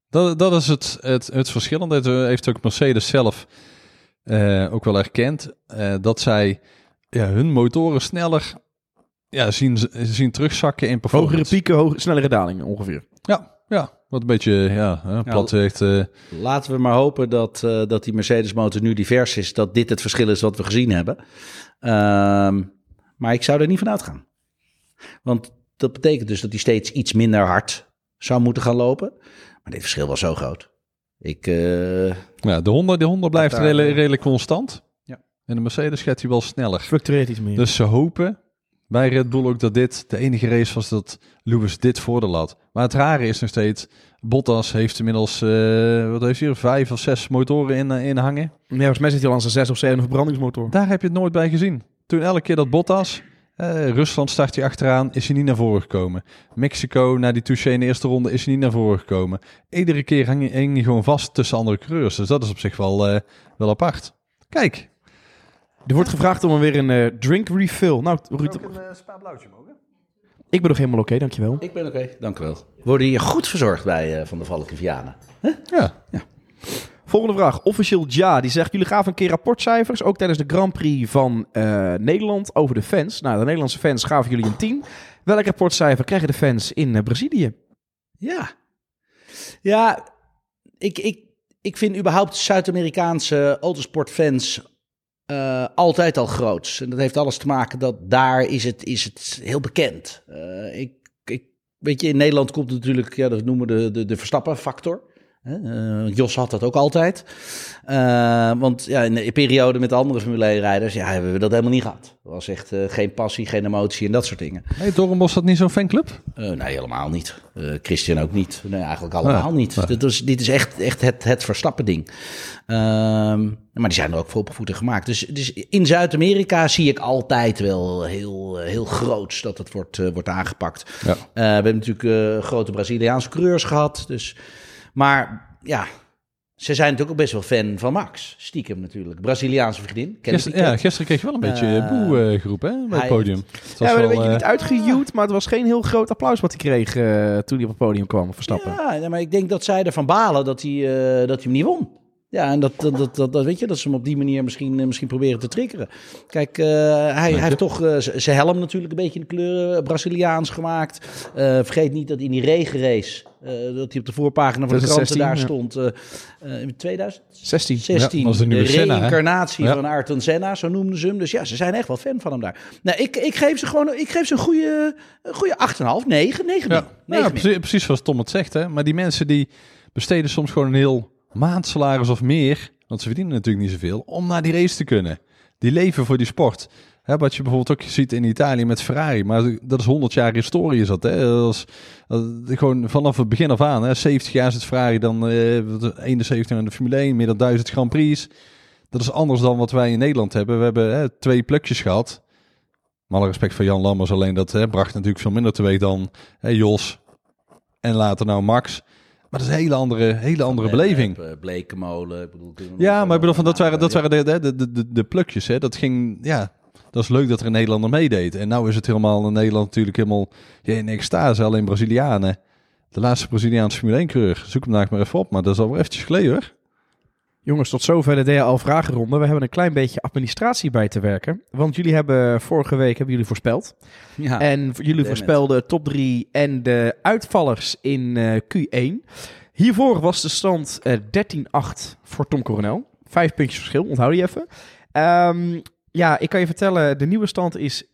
Dat, dat is het, het, het verschil. En dat eh, heeft ook Mercedes zelf eh, ook wel erkend. dat zij ja, hun motoren sneller ja, zien, zien terugzakken in performance. Hogere pieken, hoge, snellere dalingen ongeveer. Ja, ja, wat een beetje ja, hè, plat zegt. eh, Laten we maar hopen dat, eh, dat die Mercedes-motor nu divers is. Dat dit het verschil is wat we gezien hebben. Ehm, maar ik zou er niet van uitgaan. Want dat betekent dus dat hij steeds iets minder hard zou moeten gaan lopen. Maar dit verschil was zo groot. Ik, eh, ja, de Honda, de Honda blijft daar, redelijk, redelijk constant. Ja. En de Mercedes gaat hij wel sneller. Fluctueert iets meer. Dus ze hopen bij Red Bull ook dat dit de enige race was dat Lewis dit voordeel had. Maar het rare is nog steeds, Bottas heeft inmiddels, eh, wat heeft hij er, vijf of zes motoren in, eh, in hangen. Ja, volgens mij zit hij al aan zijn zes of zeven verbrandingsmotor. Daar heb je het nooit bij gezien. Toen elke keer dat Bottas, eh, Rusland start hij achteraan, is hij niet naar voren gekomen. Mexico, na die touché in de eerste ronde, is hij niet naar voren gekomen. Iedere keer hang je, hij gewoon vast tussen andere coureurs. Dus dat is op zich wel, wel apart. Kijk. Er wordt gevraagd om er weer een eh, drink refill. Nou, Ruud, ik ben nog helemaal oké, dankjewel. ik ben oké, dank u wel. Worden hier goed verzorgd bij eh, Van de Valk en Vianen. Ja, Volgende vraag. Officieel Ja, die zegt... Jullie gaven een keer rapportcijfers, ook tijdens de Grand Prix van eh, Nederland, over de fans. Nou, de Nederlandse fans gaven jullie een 10. Welk rapportcijfer krijgen de fans in eh, Brazilië? Ja. Ja, ik, ik, ik vind überhaupt Zuid-Amerikaanse autosportfans eh, altijd al groot. En dat heeft alles te maken dat daar is het, is het heel bekend. Eh, ik, ik, weet je, in Nederland komt natuurlijk, ja, dat noemen we de, de, de Verstappen-factor. Eh, Jos had dat ook altijd. Eh, want ja, in de periode met de andere Formule 1-rijders ja, hebben we dat helemaal niet gehad. Er was echt eh, geen passie, geen emotie en dat soort dingen. hey, Doornbos dat niet zo'n fanclub? Nee, helemaal niet. Christian ook niet. Nee, eigenlijk allemaal Ah, niet. ah. Dit, is, dit is echt, echt het, het Verstappen-ding. Ehm, maar die zijn er ook voor opgevoed gemaakt. Dus, dus in Zuid-Amerika zie ik altijd wel heel, heel groots dat het wordt, wordt aangepakt. Ja. We hebben natuurlijk grote Braziliaanse coureurs gehad. Dus, maar ja, ze zijn natuurlijk ook best wel fan van Max. Stiekem natuurlijk. Braziliaanse vriendin. Gisteren, ja, gisteren kreeg je wel een beetje Eh, boe eh, geroep hè, bij het podium. Het was Ja, maar wel, weet je eh, niet uitgejuwd, maar het was geen heel groot applaus wat hij kreeg eh, toen hij op het podium kwam, Verstappen. Ja, ja, maar ik denk dat zij ervan balen dat hij, eh, dat hij hem niet won. Ja, en dat, dat, dat, dat, weet je, dat ze hem op die manier misschien, eh, misschien proberen te triggeren. Kijk, eh, hij, hij heeft toch z- zijn helm natuurlijk een beetje in de kleuren Braziliaans gemaakt. Eh, vergeet niet dat in die regenrace, dat hij op de voorpagina van de kranten 2016, daar ja. stond, in 2016. 16. Ja, was de nieuwe Senna, reïncarnatie Ja. van Ayrton Senna, zo noemden ze hem. Dus ja, ze zijn echt wel fan van hem daar. Nou, ik, ik geef ze gewoon ik geef ze een goede, een goede 8,5, 9, 9 Ja, min. ja, 9 min. precies, precies zoals Tom het zegt. Hè? Maar die mensen die besteden soms gewoon een heel maandsalaris of meer, want ze verdienen natuurlijk niet zoveel, om naar die race te kunnen. Die leven voor die sport. Hè, wat je bijvoorbeeld ook ziet in Italië met Ferrari. Maar dat is 100 jaar historie is dat. Hè? Dat is, gewoon vanaf het begin af aan. Hè? 70 jaar is het Ferrari, dan eh, 71 aan de Formule 1, meer dan 1000 Grand Prix. Dat is anders dan wat wij in Nederland hebben. We hebben hè, twee plukjes gehad. Met alle respect voor Jan Lammers, alleen dat hè, bracht natuurlijk veel minder teweeg dan hè, Jos en later nou Max. Maar dat is een hele andere, hele andere beleving. Eh, Blekenmolen. Ik bedoel, Ja, maar ik bedoel, van dat waren, dat waren de, de, de, de, de plukjes. Hè. Dat ging, ja, dat is leuk dat er een Nederlander meedeed. En nou is het helemaal in Nederland natuurlijk helemaal ja, in extase, alleen Brazilianen. De laatste Braziliaanse Formule 1 coureur. Zoek hem daar maar even op, maar dat is al wel eventjes geleden hoor. Jongens, tot zover de DHL-vragenronde. We hebben een klein beetje administratie bij te werken. Want jullie hebben vorige week hebben jullie voorspeld. Ja. En jullie voorspelden top 3 en de uitvallers in eh, Q1. Hiervoor was de stand eh 13-8 voor Tom Coronel. Vijf puntjes verschil, onthoud je even. Ehm, ja, ik kan je vertellen, de nieuwe stand is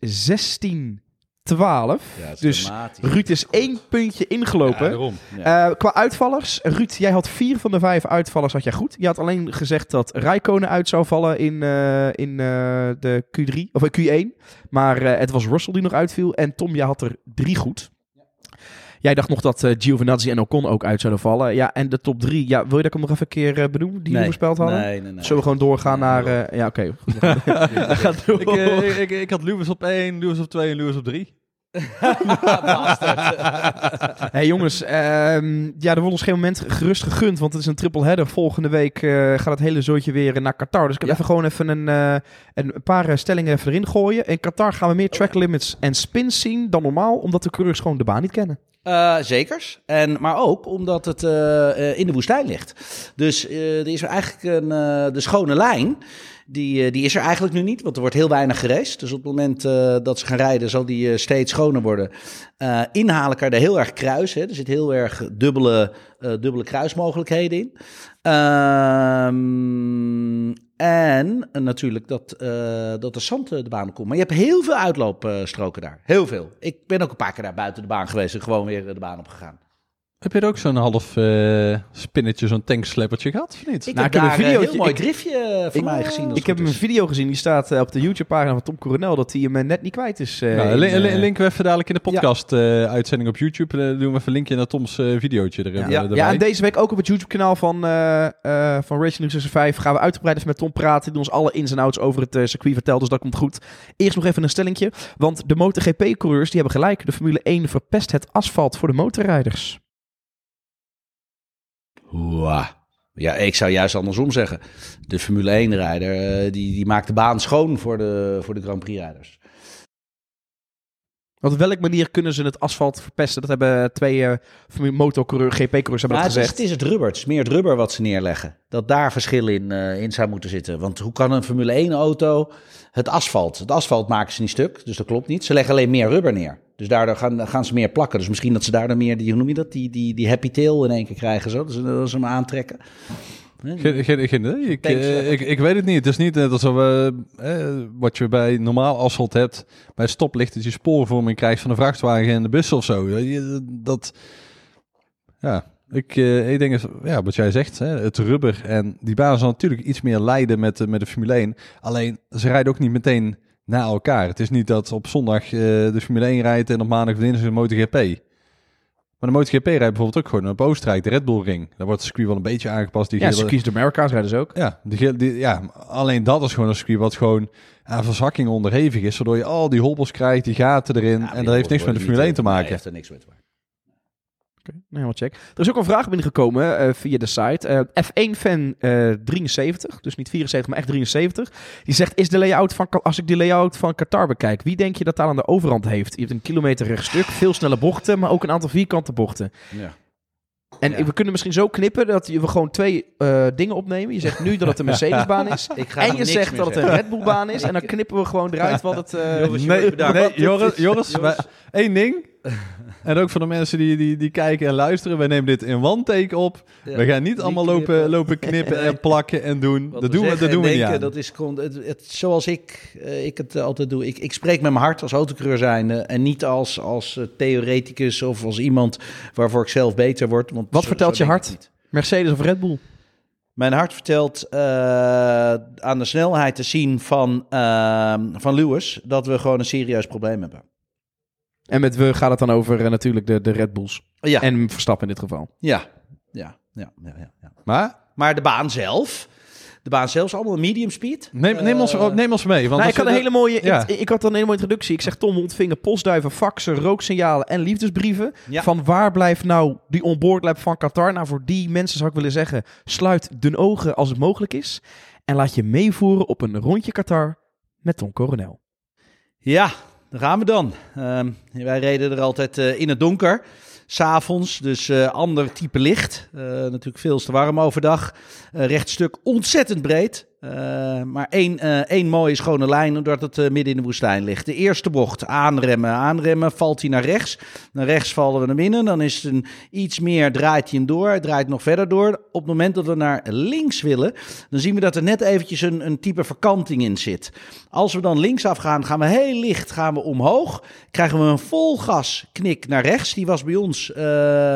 16-12. Ja, het is dus dramatisch. Ruud is één puntje ingelopen. Ja. Eh, qua uitvallers, Ruud, jij had vier van de vijf uitvallers had jij goed. Je had alleen gezegd dat Rijkonen uit zou vallen in, eh, in eh, de Q3, of eh, Q1. Maar eh, het was Russell die nog uitviel. En Tom, jij had er drie goed. Jij dacht nog dat eh, Giovinazzi en Ocon ook uit zouden vallen. Ja, en de top drie, ja, wil je dat ik hem nog even een keer eh, benoemen, die we Nee, voorspeld hadden? Nee, nee, nee. Zullen we gewoon doorgaan Nee, naar... eh, ja, oké. We door. ik, ik, ik had Lewis op 1, Lewis op 2 en Lewis op 3. hey jongens, ehm, ja, er wordt ons geen moment gerust gegund, want het is een triple header. Volgende week eh, gaat het hele zootje weer naar Qatar. Dus ik heb Ja. even gewoon even een, eh, een paar eh, stellingen even erin gooien. In Qatar gaan we meer track limits en spins zien dan normaal, omdat de coureurs gewoon de baan niet kennen. Eh, zekers. En, maar ook omdat het eh, eh, in de woestijn ligt. Dus er is eigenlijk een, de schone lijn. Die, eh, die is er eigenlijk nu niet, want er wordt heel weinig geraced. Dus op het moment eh, dat ze gaan rijden, zal die eh, steeds schoner worden. Eh, inhalen kan er heel erg kruisen. Hè. Er zit heel erg dubbele, dubbele kruismogelijkheden in. Ehm, en natuurlijk dat, dat er zand de baan komt. Maar je hebt heel veel uitloopstroken daar. Heel veel. Ik ben ook een paar keer daar buiten de baan geweest en gewoon weer de baan op gegaan. Heb je er ook zo'n half eh, spinnetje, zo'n tanksleppertje gehad, of niet? Ik Nou, heb ik heb daar een een videootje- heel mooi ik- driftje eh, van ik- mij gezien. Ik heb een video gezien, die staat eh, op de YouTube-pagina van Tom Coronel, dat hij hem eh, net niet kwijt is. eh, Nou, in, eh, lin- linken we even dadelijk in de podcast eh, uitzending op YouTube. Eh, doen we even een linkje naar Toms eh, videootje er, Ja, eh, ja, erbij. en deze week ook op het YouTube-kanaal van, eh eh van Racing News 5 gaan we uitgebreid even met Tom praten. Die ons alle ins en outs over het eh, circuit vertelt, dus dat komt goed. Eerst nog even een stellingje, want de MotoGP-coureurs die hebben gelijk. De Formule 1 verpest het asfalt voor de motorrijders. Hoera. Ja, ik zou juist andersom zeggen. De Formule 1-rijder eh, die, die maakt de baan schoon voor de, voor de Grand Prix-rijders. Want op welke manier kunnen ze het asfalt verpesten? Dat hebben twee eh Formule motorcoureurs, GP-coureurs hebben dat het, is, gezegd. het is het rubber. Het is meer het rubber wat ze neerleggen. Dat daar verschil in, eh, in zou moeten zitten. Want hoe kan een Formule 1-auto het asfalt? Het asfalt maken ze niet stuk, dus dat klopt niet. Ze leggen alleen meer rubber neer. Dus daardoor gaan, gaan ze meer plakken. Dus misschien dat ze daardoor meer, die, hoe noem je dat? Die, die, die happy tail in één keer krijgen. Zo. Dat ze, dat ze hem aantrekken. Geen, geen, geen idee. Ik, eh, ik, ik weet het niet. Het is niet net alsof we, eh, wat je bij normaal asfalt hebt, bij stoplicht, dat je spoorvorming krijgt van de vrachtwagen en de bus of zo. Dat, ja, ik, eh, ik denk, ja, wat jij zegt, hè, het rubber en die baan zal natuurlijk iets meer lijden met, de- met de Formule 1. Alleen, ze rijden ook niet meteen na elkaar. Het is niet dat op zondag eh, de Formule 1 rijdt en op maandag of dinsdag de MotoGP. Maar de MotoGP rijdt bijvoorbeeld ook gewoon op Oostenrijk, de Red Bull Ring. Daar wordt het circuit wel een beetje aangepast. Die Ja, gele- circuits de America's rijden ze ook. ja, die, die, ja, alleen dat is gewoon een circuit wat gewoon aan verzakking onderhevig is. Waardoor je al die hobbels krijgt, die gaten erin. Ja, en dat heeft niks met de Formule 1 te maken. heeft er niks mee te maken. Oké, nou, helemaal check. Er is ook een vraag binnengekomen eh, via de site. Eh, F1-fan 73, dus niet 74, maar echt 73. Die zegt, is de layout van, als ik de layout van Qatar bekijk, wie denk je dat daar aan de overhand heeft? Je hebt een kilometer rechtstuk, veel snelle bochten, maar ook een aantal vierkante bochten. Ja. En Ja. we kunnen misschien zo knippen dat we gewoon twee eh, dingen opnemen. Je zegt nu dat het een Mercedes-baan is. Ik ga En je zegt dat het een. Red Bull-baan is. En dan knippen we gewoon eruit wat het... eh, Jongens, Nee, nee Joris, is- Joris, wij- één ding. En ook voor de mensen die, die, die kijken en luisteren. Wij nemen dit in one take op. Ja, we gaan niet niet allemaal lopen, knippen. lopen knippen en plakken en doen. Wat Dat doen we, zeggen dat doen en we niet aan. Dat is gewoon het, het- zoals ik, eh, ik het eh, altijd doe. Ik, ik spreek met mijn hart als autocoureur zijnde. En niet als, als eh, theoreticus of als iemand waarvoor ik zelf beter word. Want Wat zo- vertelt zo je hart? Mercedes of Red Bull? Mijn hart vertelt eh, aan de snelheid te zien van, eh, van Lewis dat we gewoon een serieus probleem hebben. En met we gaat het dan over eh, natuurlijk de, de Red Bulls. Ja, En Verstappen in dit geval. ja, ja, ja, ja, ja, ja. Maar Maar de baan zelf, de baan zelf is allemaal medium speed. neem, neem, ons, Eh, neem ons mee. Want Nou, ik, had een hele mooie, Ja. ik, ik had dan een hele mooie introductie. Ik zeg, Tom, we ontvingen postduiven, faxen, rooksignalen en liefdesbrieven. Ja. Van waar blijft nou die onboard lab van Qatar? Nou, voor die mensen zou ik willen zeggen, sluit de ogen als het mogelijk is. En laat je meevoeren op een rondje Qatar met Tom Coronel. Ja, daar gaan we dan. Ehm, wij reden er altijd eh, in het donker. S'avonds, dus eh, ander type licht. Eh, natuurlijk veel te warm overdag. Rechtstuk ontzettend breed. Eh, maar één, eh, één mooie schone lijn, omdat het eh, midden in de woestijn ligt. De eerste bocht, aanremmen. Aanremmen, valt hij naar rechts. Naar rechts vallen we naar binnen. Dan is het een iets meer, draait hij hem door. Draait nog verder door. Op het moment dat we naar links willen, dan zien we dat er net eventjes een, een type verkanting in zit. Als we dan linksaf gaan, gaan we heel licht gaan we omhoog. Krijgen we een vol gas knik naar rechts. Die was bij ons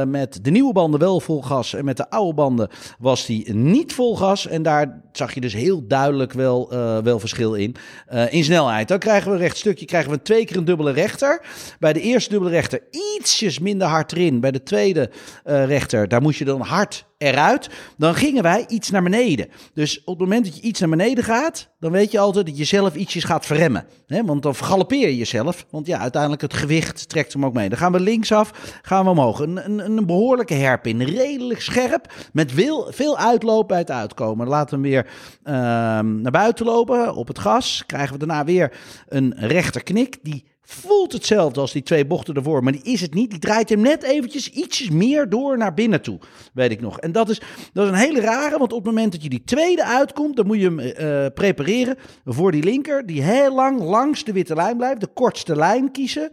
met de nieuwe banden wel vol gas. En met de oude banden was die niet vol gas. En daar zag je dus heel duidelijk wel, eh, wel verschil in. Eh, in snelheid. Dan krijgen we een rechtstukje, krijgen we twee keer een dubbele rechter. Bij de eerste dubbele rechter ietsjes minder hard erin. Bij de tweede eh, rechter, daar moest je dan hard eruit. Dan gingen wij iets naar beneden. Dus op het moment dat je iets naar beneden gaat, dan weet je altijd dat je zelf ietsjes gaat verremmen. Hè? Want dan vergalopeer je jezelf. Want ja, uiteindelijk het gewicht trekt hem ook mee. Dan gaan we linksaf, gaan we omhoog. Een, een, een behoorlijke herpin, redelijk scherp, met veel, veel uitloop bij het uitkomen. Laten we hem weer ehm, naar buiten lopen op het gas. Krijgen we daarna weer een rechterknik die voelt hetzelfde als die twee bochten ervoor, maar die is het niet. Die draait hem net eventjes ietsjes meer door naar binnen toe, weet ik nog. En dat is, dat is een hele rare, want op het moment dat je die tweede uitkomt, dan moet je hem eh, prepareren voor die linker, die heel lang langs de witte lijn blijft, de kortste lijn kiezen,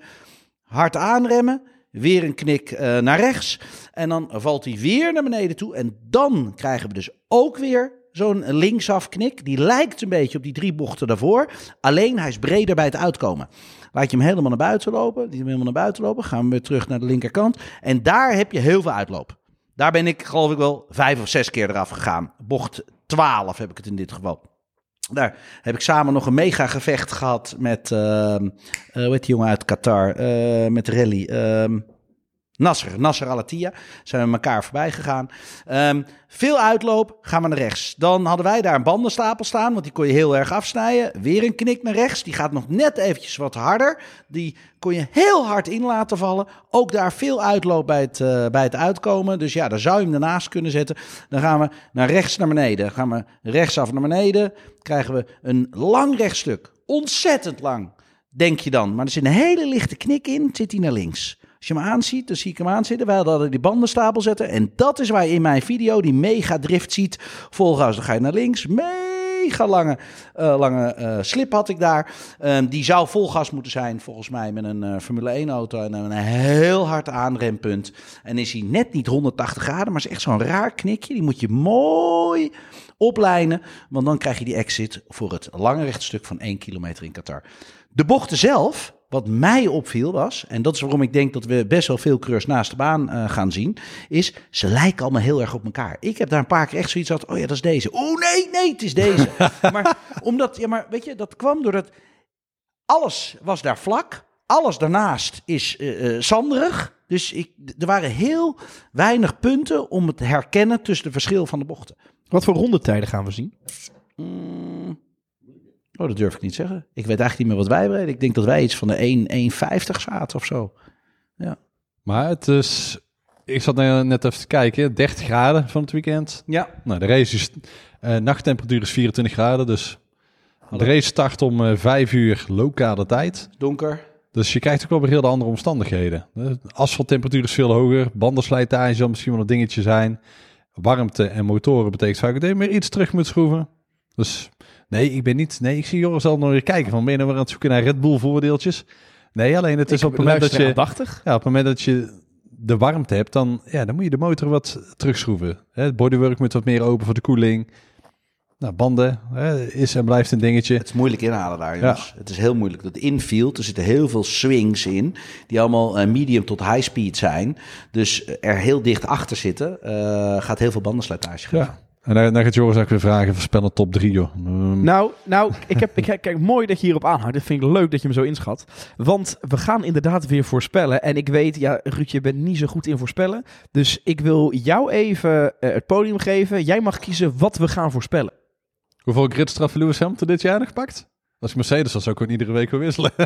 hard aanremmen, weer een knik eh, naar rechts en dan valt hij weer naar beneden toe en dan krijgen we dus ook weer zo'n linksaf knik. Die lijkt een beetje op die drie bochten daarvoor, alleen hij is breder bij het uitkomen. Laat je hem helemaal naar buiten lopen. Die hem helemaal naar buiten lopen. Gaan we weer terug naar de linkerkant. En daar heb je heel veel uitloop. Daar ben ik geloof ik wel vijf of zes keer eraf gegaan. Bocht 12 heb ik het in dit geval. Daar heb ik samen nog een mega gevecht gehad met, ehm eh, hoe heet die jongen uit Qatar, Eh, met rally. ehm Nasser, Nasser Alatia. Zijn we elkaar voorbij gegaan. Ehm, veel uitloop, gaan we naar rechts. Dan hadden wij daar een bandenstapel staan, want die kon je heel erg afsnijden. Weer een knik naar rechts, die gaat nog net eventjes wat harder. Die kon je heel hard in laten vallen. Ook daar veel uitloop bij het, eh, bij het uitkomen. Dus ja, daar zou je hem ernaast kunnen zetten. Dan gaan we naar rechts naar beneden. Dan gaan we rechtsaf naar beneden. Krijgen we een lang rechtstuk. Ontzettend lang, denk je dan. Maar er zit een hele lichte knik in, zit hij naar links. Als je hem aanziet, dan zie ik hem aanzitten. Wij hadden die bandenstapel zetten. En dat is waar je in mijn video die mega drift ziet. Volgens dan ga je naar links. Mega lange, eh, lange eh, slip had ik daar. Ehm, die zou vol gas moeten zijn, volgens mij, met een eh, Formule 1 auto. En een heel hard aanrempunt. En is hij net niet 180 graden, maar is echt zo'n raar knikje. Die moet je mooi oplijnen. Want dan krijg je die exit voor het lange rechtstuk van 1 kilometer in Qatar. De bochten zelf, wat mij opviel was, en dat is waarom ik denk dat we best wel veel coureurs naast de baan eh, gaan zien, is ze lijken allemaal heel erg op elkaar. Ik heb daar een paar keer echt zoiets gehad, oh ja, dat is deze. Oh nee, nee, het is deze. maar omdat, ja, maar weet je, dat kwam doordat alles was daar vlak, alles daarnaast is eh, zanderig. Dus ik, er waren heel weinig punten om het te herkennen tussen de verschil van de bochten. Wat voor rondetijden gaan we zien? Mm. Oh, dat durf ik niet zeggen. Ik weet eigenlijk niet meer wat wij reden. Ik denk dat wij iets van de 1 1,50 zaten of zo. Maar het is... Ik zat net even te kijken. 30 graden van het weekend. Ja. Nou, de race is... eh, nachttemperatuur is 24 graden, dus... De race start om eh 5 uur lokale tijd. Donker. Dus je krijgt ook wel weer heel de andere omstandigheden. De asfalttemperatuur is veel hoger. Bandenslijtage zal misschien wel een dingetje zijn. Warmte en motoren betekent vaak dat je meer iets terug moet schroeven. Dus nee, ik ben niet... Nee, ik zie Joris al nog weer kijken. Van ben je nou weer aan het zoeken naar Red Bull voordeeltjes? Nee, alleen het is Ik op het moment dat je... aandachtig. Ja, op het moment dat je de warmte hebt, dan, ja, dan moet je de motor wat terugschroeven. Hè, Het bodywork moet wat meer open voor de koeling. Nou, banden hè, is en blijft een dingetje. Het is moeilijk inhalen daar, jongens. Het is heel moeilijk. Dat infield, er zitten heel veel swings in, die allemaal eh, medium tot high speed zijn. Dus eh, er heel dicht achter zitten, eh, gaat heel veel bandenslijtage geven. Ja. En dan, dan gaat Joris ook weer vragen, voorspellen top 3 joh. Mm, Nou, nou ik heb, ik, kijk, mooi dat je hierop aanhoudt. Dat vind ik leuk dat je me zo inschat. Want we gaan inderdaad weer voorspellen. En ik weet, ja, Ruud, je bent niet zo goed in voorspellen. Dus ik wil jou even eh, het podium geven. Jij mag kiezen wat we gaan voorspellen. Hoeveel gridstraffen Lewis Hamilton dit jaar nog gepakt? Als ik Mercedes was, zou ik ook iedere week weer wisselen.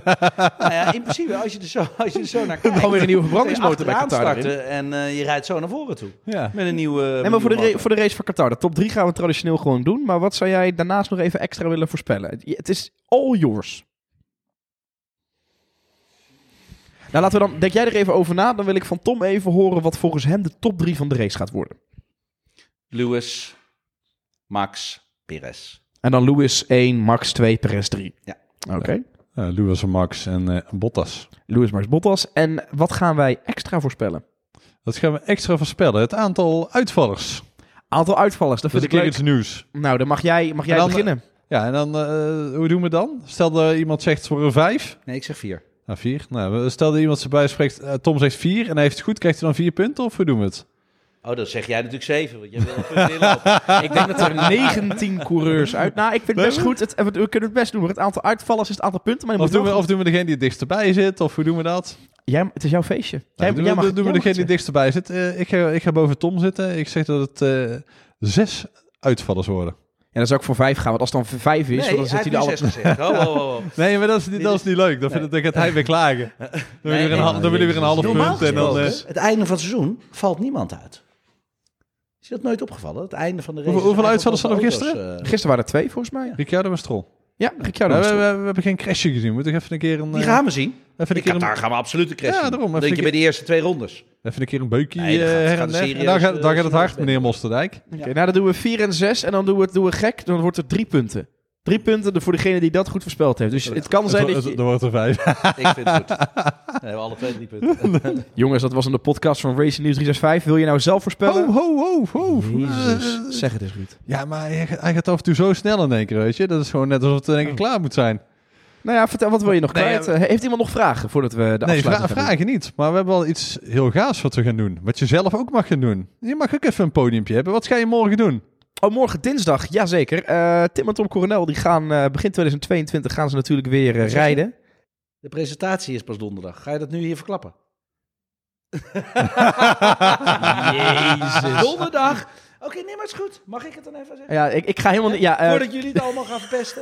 Nou ja, in principe, als je er zo, als je er zo naar kijkt... Gewoon weer een nieuwe verbrandingsmotor bij Qatar starten en eh, je rijdt zo naar voren toe. ja. Met een nieuwe... Nee, maar voor de, voor de race van Qatar. De top 3 gaan we traditioneel gewoon doen. Maar wat zou jij daarnaast nog even extra willen voorspellen? Het- Het is all yours. Nou, laten we dan. Denk jij er even over na? Dan wil ik van Tom even horen wat volgens hem de top 3 van de race gaat worden. Lewis, Max, Perez. En dan Lewis 1, Max 2, Perez 3. Ja. Oké. Ja, Lewis en Max en eh, Bottas. Lewis, Max, Bottas. En wat gaan wij extra voorspellen? Dat gaan we extra voorspellen. Het aantal uitvallers. Aantal uitvallers, dat vind is ik leuk. iets nieuws. Nou, dan mag jij, mag jij En dan- beginnen. Ja, en dan, eh, hoe doen we het dan? Stel dat iemand zegt voor een vijf. Nee, ik zeg vier. Nou, vier. Nou, stel dat iemand erbij spreekt, eh, Tom zegt vier en hij heeft het goed, krijgt hij dan vier punten of hoe doen we het? Oh, dan zeg jij natuurlijk zeven, want jij wil. Ik denk dat er 19 coureurs uit. Nou, ik vind het best goed. Het, we kunnen het best doen. Het aantal uitvallers is het aantal punten. Maar je Of moet doen, we, of doen we degene die het dichtst erbij zit, of hoe doen we dat? Jij, het is jouw feestje. Jij, Nou, doen jij we, mag, doen we degene die het dichtst erbij zit. Eh, ik, ga, ik ga boven Tom zitten. Ik zeg dat het eh, zes uitvallers worden. Ja, dan zou ik voor vijf gaan. Want als het dan vijf is, Nee, dan heeft hij zes alle... gezegd. Oh, oh, oh. Nee, maar dat is niet, dat is niet leuk. Dan, Nee. vindt, dan gaat hij weer klagen. Dan Nee, wil je weer een half Normaal punt. En dan, eh, het einde van het seizoen valt niemand uit. Is je dat nooit opgevallen? Het einde van de race. Hoeveel- hoeveel staan er op auto's, eh, Gisteren waren er twee, volgens mij. Ricciardo en Stroll. Ja, Ricciardo. we, we, we, we hebben geen crashje gezien. Moet ik even een keer een, Die eh, gaan we zien. even een keer een, Qatar gaan we absoluut een crash Ja, daarom, even Denk een je bij de eerste twee rondes. even een keer een beukje Nee, dan eh, gaat- her gaat en het der. serieus, En dan gaat, dan gaat het hard, meneer Mosterdijk. Oké, nou, dan doen we vier en zes. En dan doen we, doen we gek. Dan wordt het drie punten. Drie punten voor degene die dat goed voorspeld heeft. Dus het kan zijn dat je... Dan wordt er vijf. Ik vind het goed. Nee, we hebben alle twee drie punten. Jongens, dat was in de podcast van Racing News 365. Wil je nou zelf voorspellen? Ho, ho, ho, ho. Jezus. Zeg het eens, Ruud. Ja, maar hij, gaat- hij gaat af en toe zo snel in één keer, weet je. Dat is gewoon net alsof het in één keer klaar moet zijn. Nou ja, vertel, wat wil je nog Nee, kwijt? Eh, Heeft iemand nog vragen voordat we de Nee, afsluiting vra doen? vragen niet. Maar we hebben wel iets heel gaafs wat we gaan doen. Wat je zelf ook mag gaan doen. Je mag ook even een podiumpje hebben. Wat ga je morgen doen? Oh, morgen dinsdag, jazeker. Eh Tim en Tom Coronel die gaan eh, begin 2022 gaan ze natuurlijk weer eh, rijden. De presentatie is pas donderdag. Ga je dat nu hier verklappen? Jezus. Donderdag. Oké, nee, maar het is goed. Mag ik het dan even zeggen? Ja, ik, ik ga helemaal niet. Ja, eh, Voordat jullie het allemaal gaan verpesten.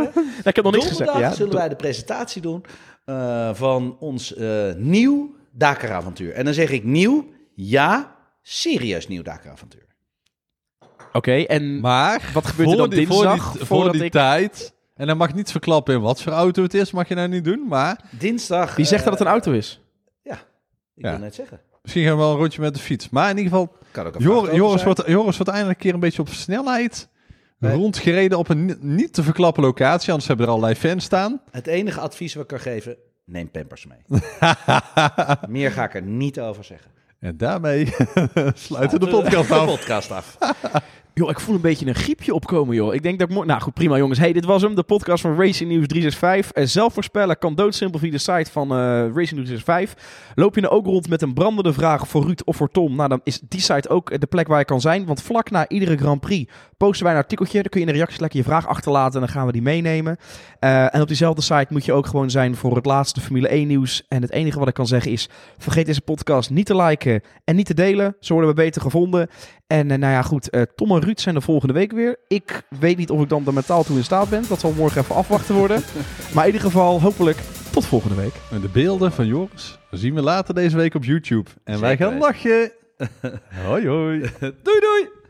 ik heb nog niks gezegd. Donderdag Ja, zullen wij de presentatie doen eh, van ons eh, nieuw Dakar-avontuur. En dan zeg ik nieuw, ja, serieus nieuw Dakar-avontuur. Oké, en Maar Wat gebeurt er dan die, voor dinsdag, die, voor die ik- tijd... En dan mag niet verklappen in wat voor auto het is. Mag je nou niet doen. Maar Dinsdag... wie zegt dat eh, het een auto is? Ik Ja. wil net zeggen. misschien gaan we wel een rondje met de fiets. Maar in ieder geval... Kan ook Jor- Joris, wordt, Joris wordt eindelijk een keer een beetje op snelheid... Nee. Rondgereden op een ni- niet te verklappen locatie. Anders hebben er allerlei fans staan. Het enige advies wat ik kan geven, neem pampers mee. Meer ga ik er niet over zeggen. En daarmee sluiten we de podcast De af. podcast af. Joh, ik voel een beetje een griepje opkomen, joh. Ik denk dat Nou goed, prima jongens. Hey, dit was hem. De podcast van Racing News 365. Eh, zelf voorspellen kan doodsimpel via de site van eh, Racing News 365. Loop je nou ook rond met een brandende vraag voor Ruud of voor Tom? Nou, dan is die site ook de plek waar je kan zijn. Want vlak na iedere Grand Prix posten wij een artikeltje. Dan kun je in de reacties lekker je vraag achterlaten en dan gaan we die meenemen. Eh, en op diezelfde site moet je ook gewoon zijn voor het laatste Formule 1 nieuws. En het enige wat ik kan zeggen is, vergeet deze podcast niet te liken en niet te delen. Zo worden we beter gevonden. En eh, nou ja, goed, eh, Tom en Ruud zijn de volgende week weer. Ik weet niet of ik dan er mentaal toe in staat ben. Dat zal morgen even afwachten worden. maar in ieder geval, hopelijk tot volgende week. En de beelden van Joris zien we later deze week op YouTube. En wij gaan lachen. hoi hoi. Doei doei!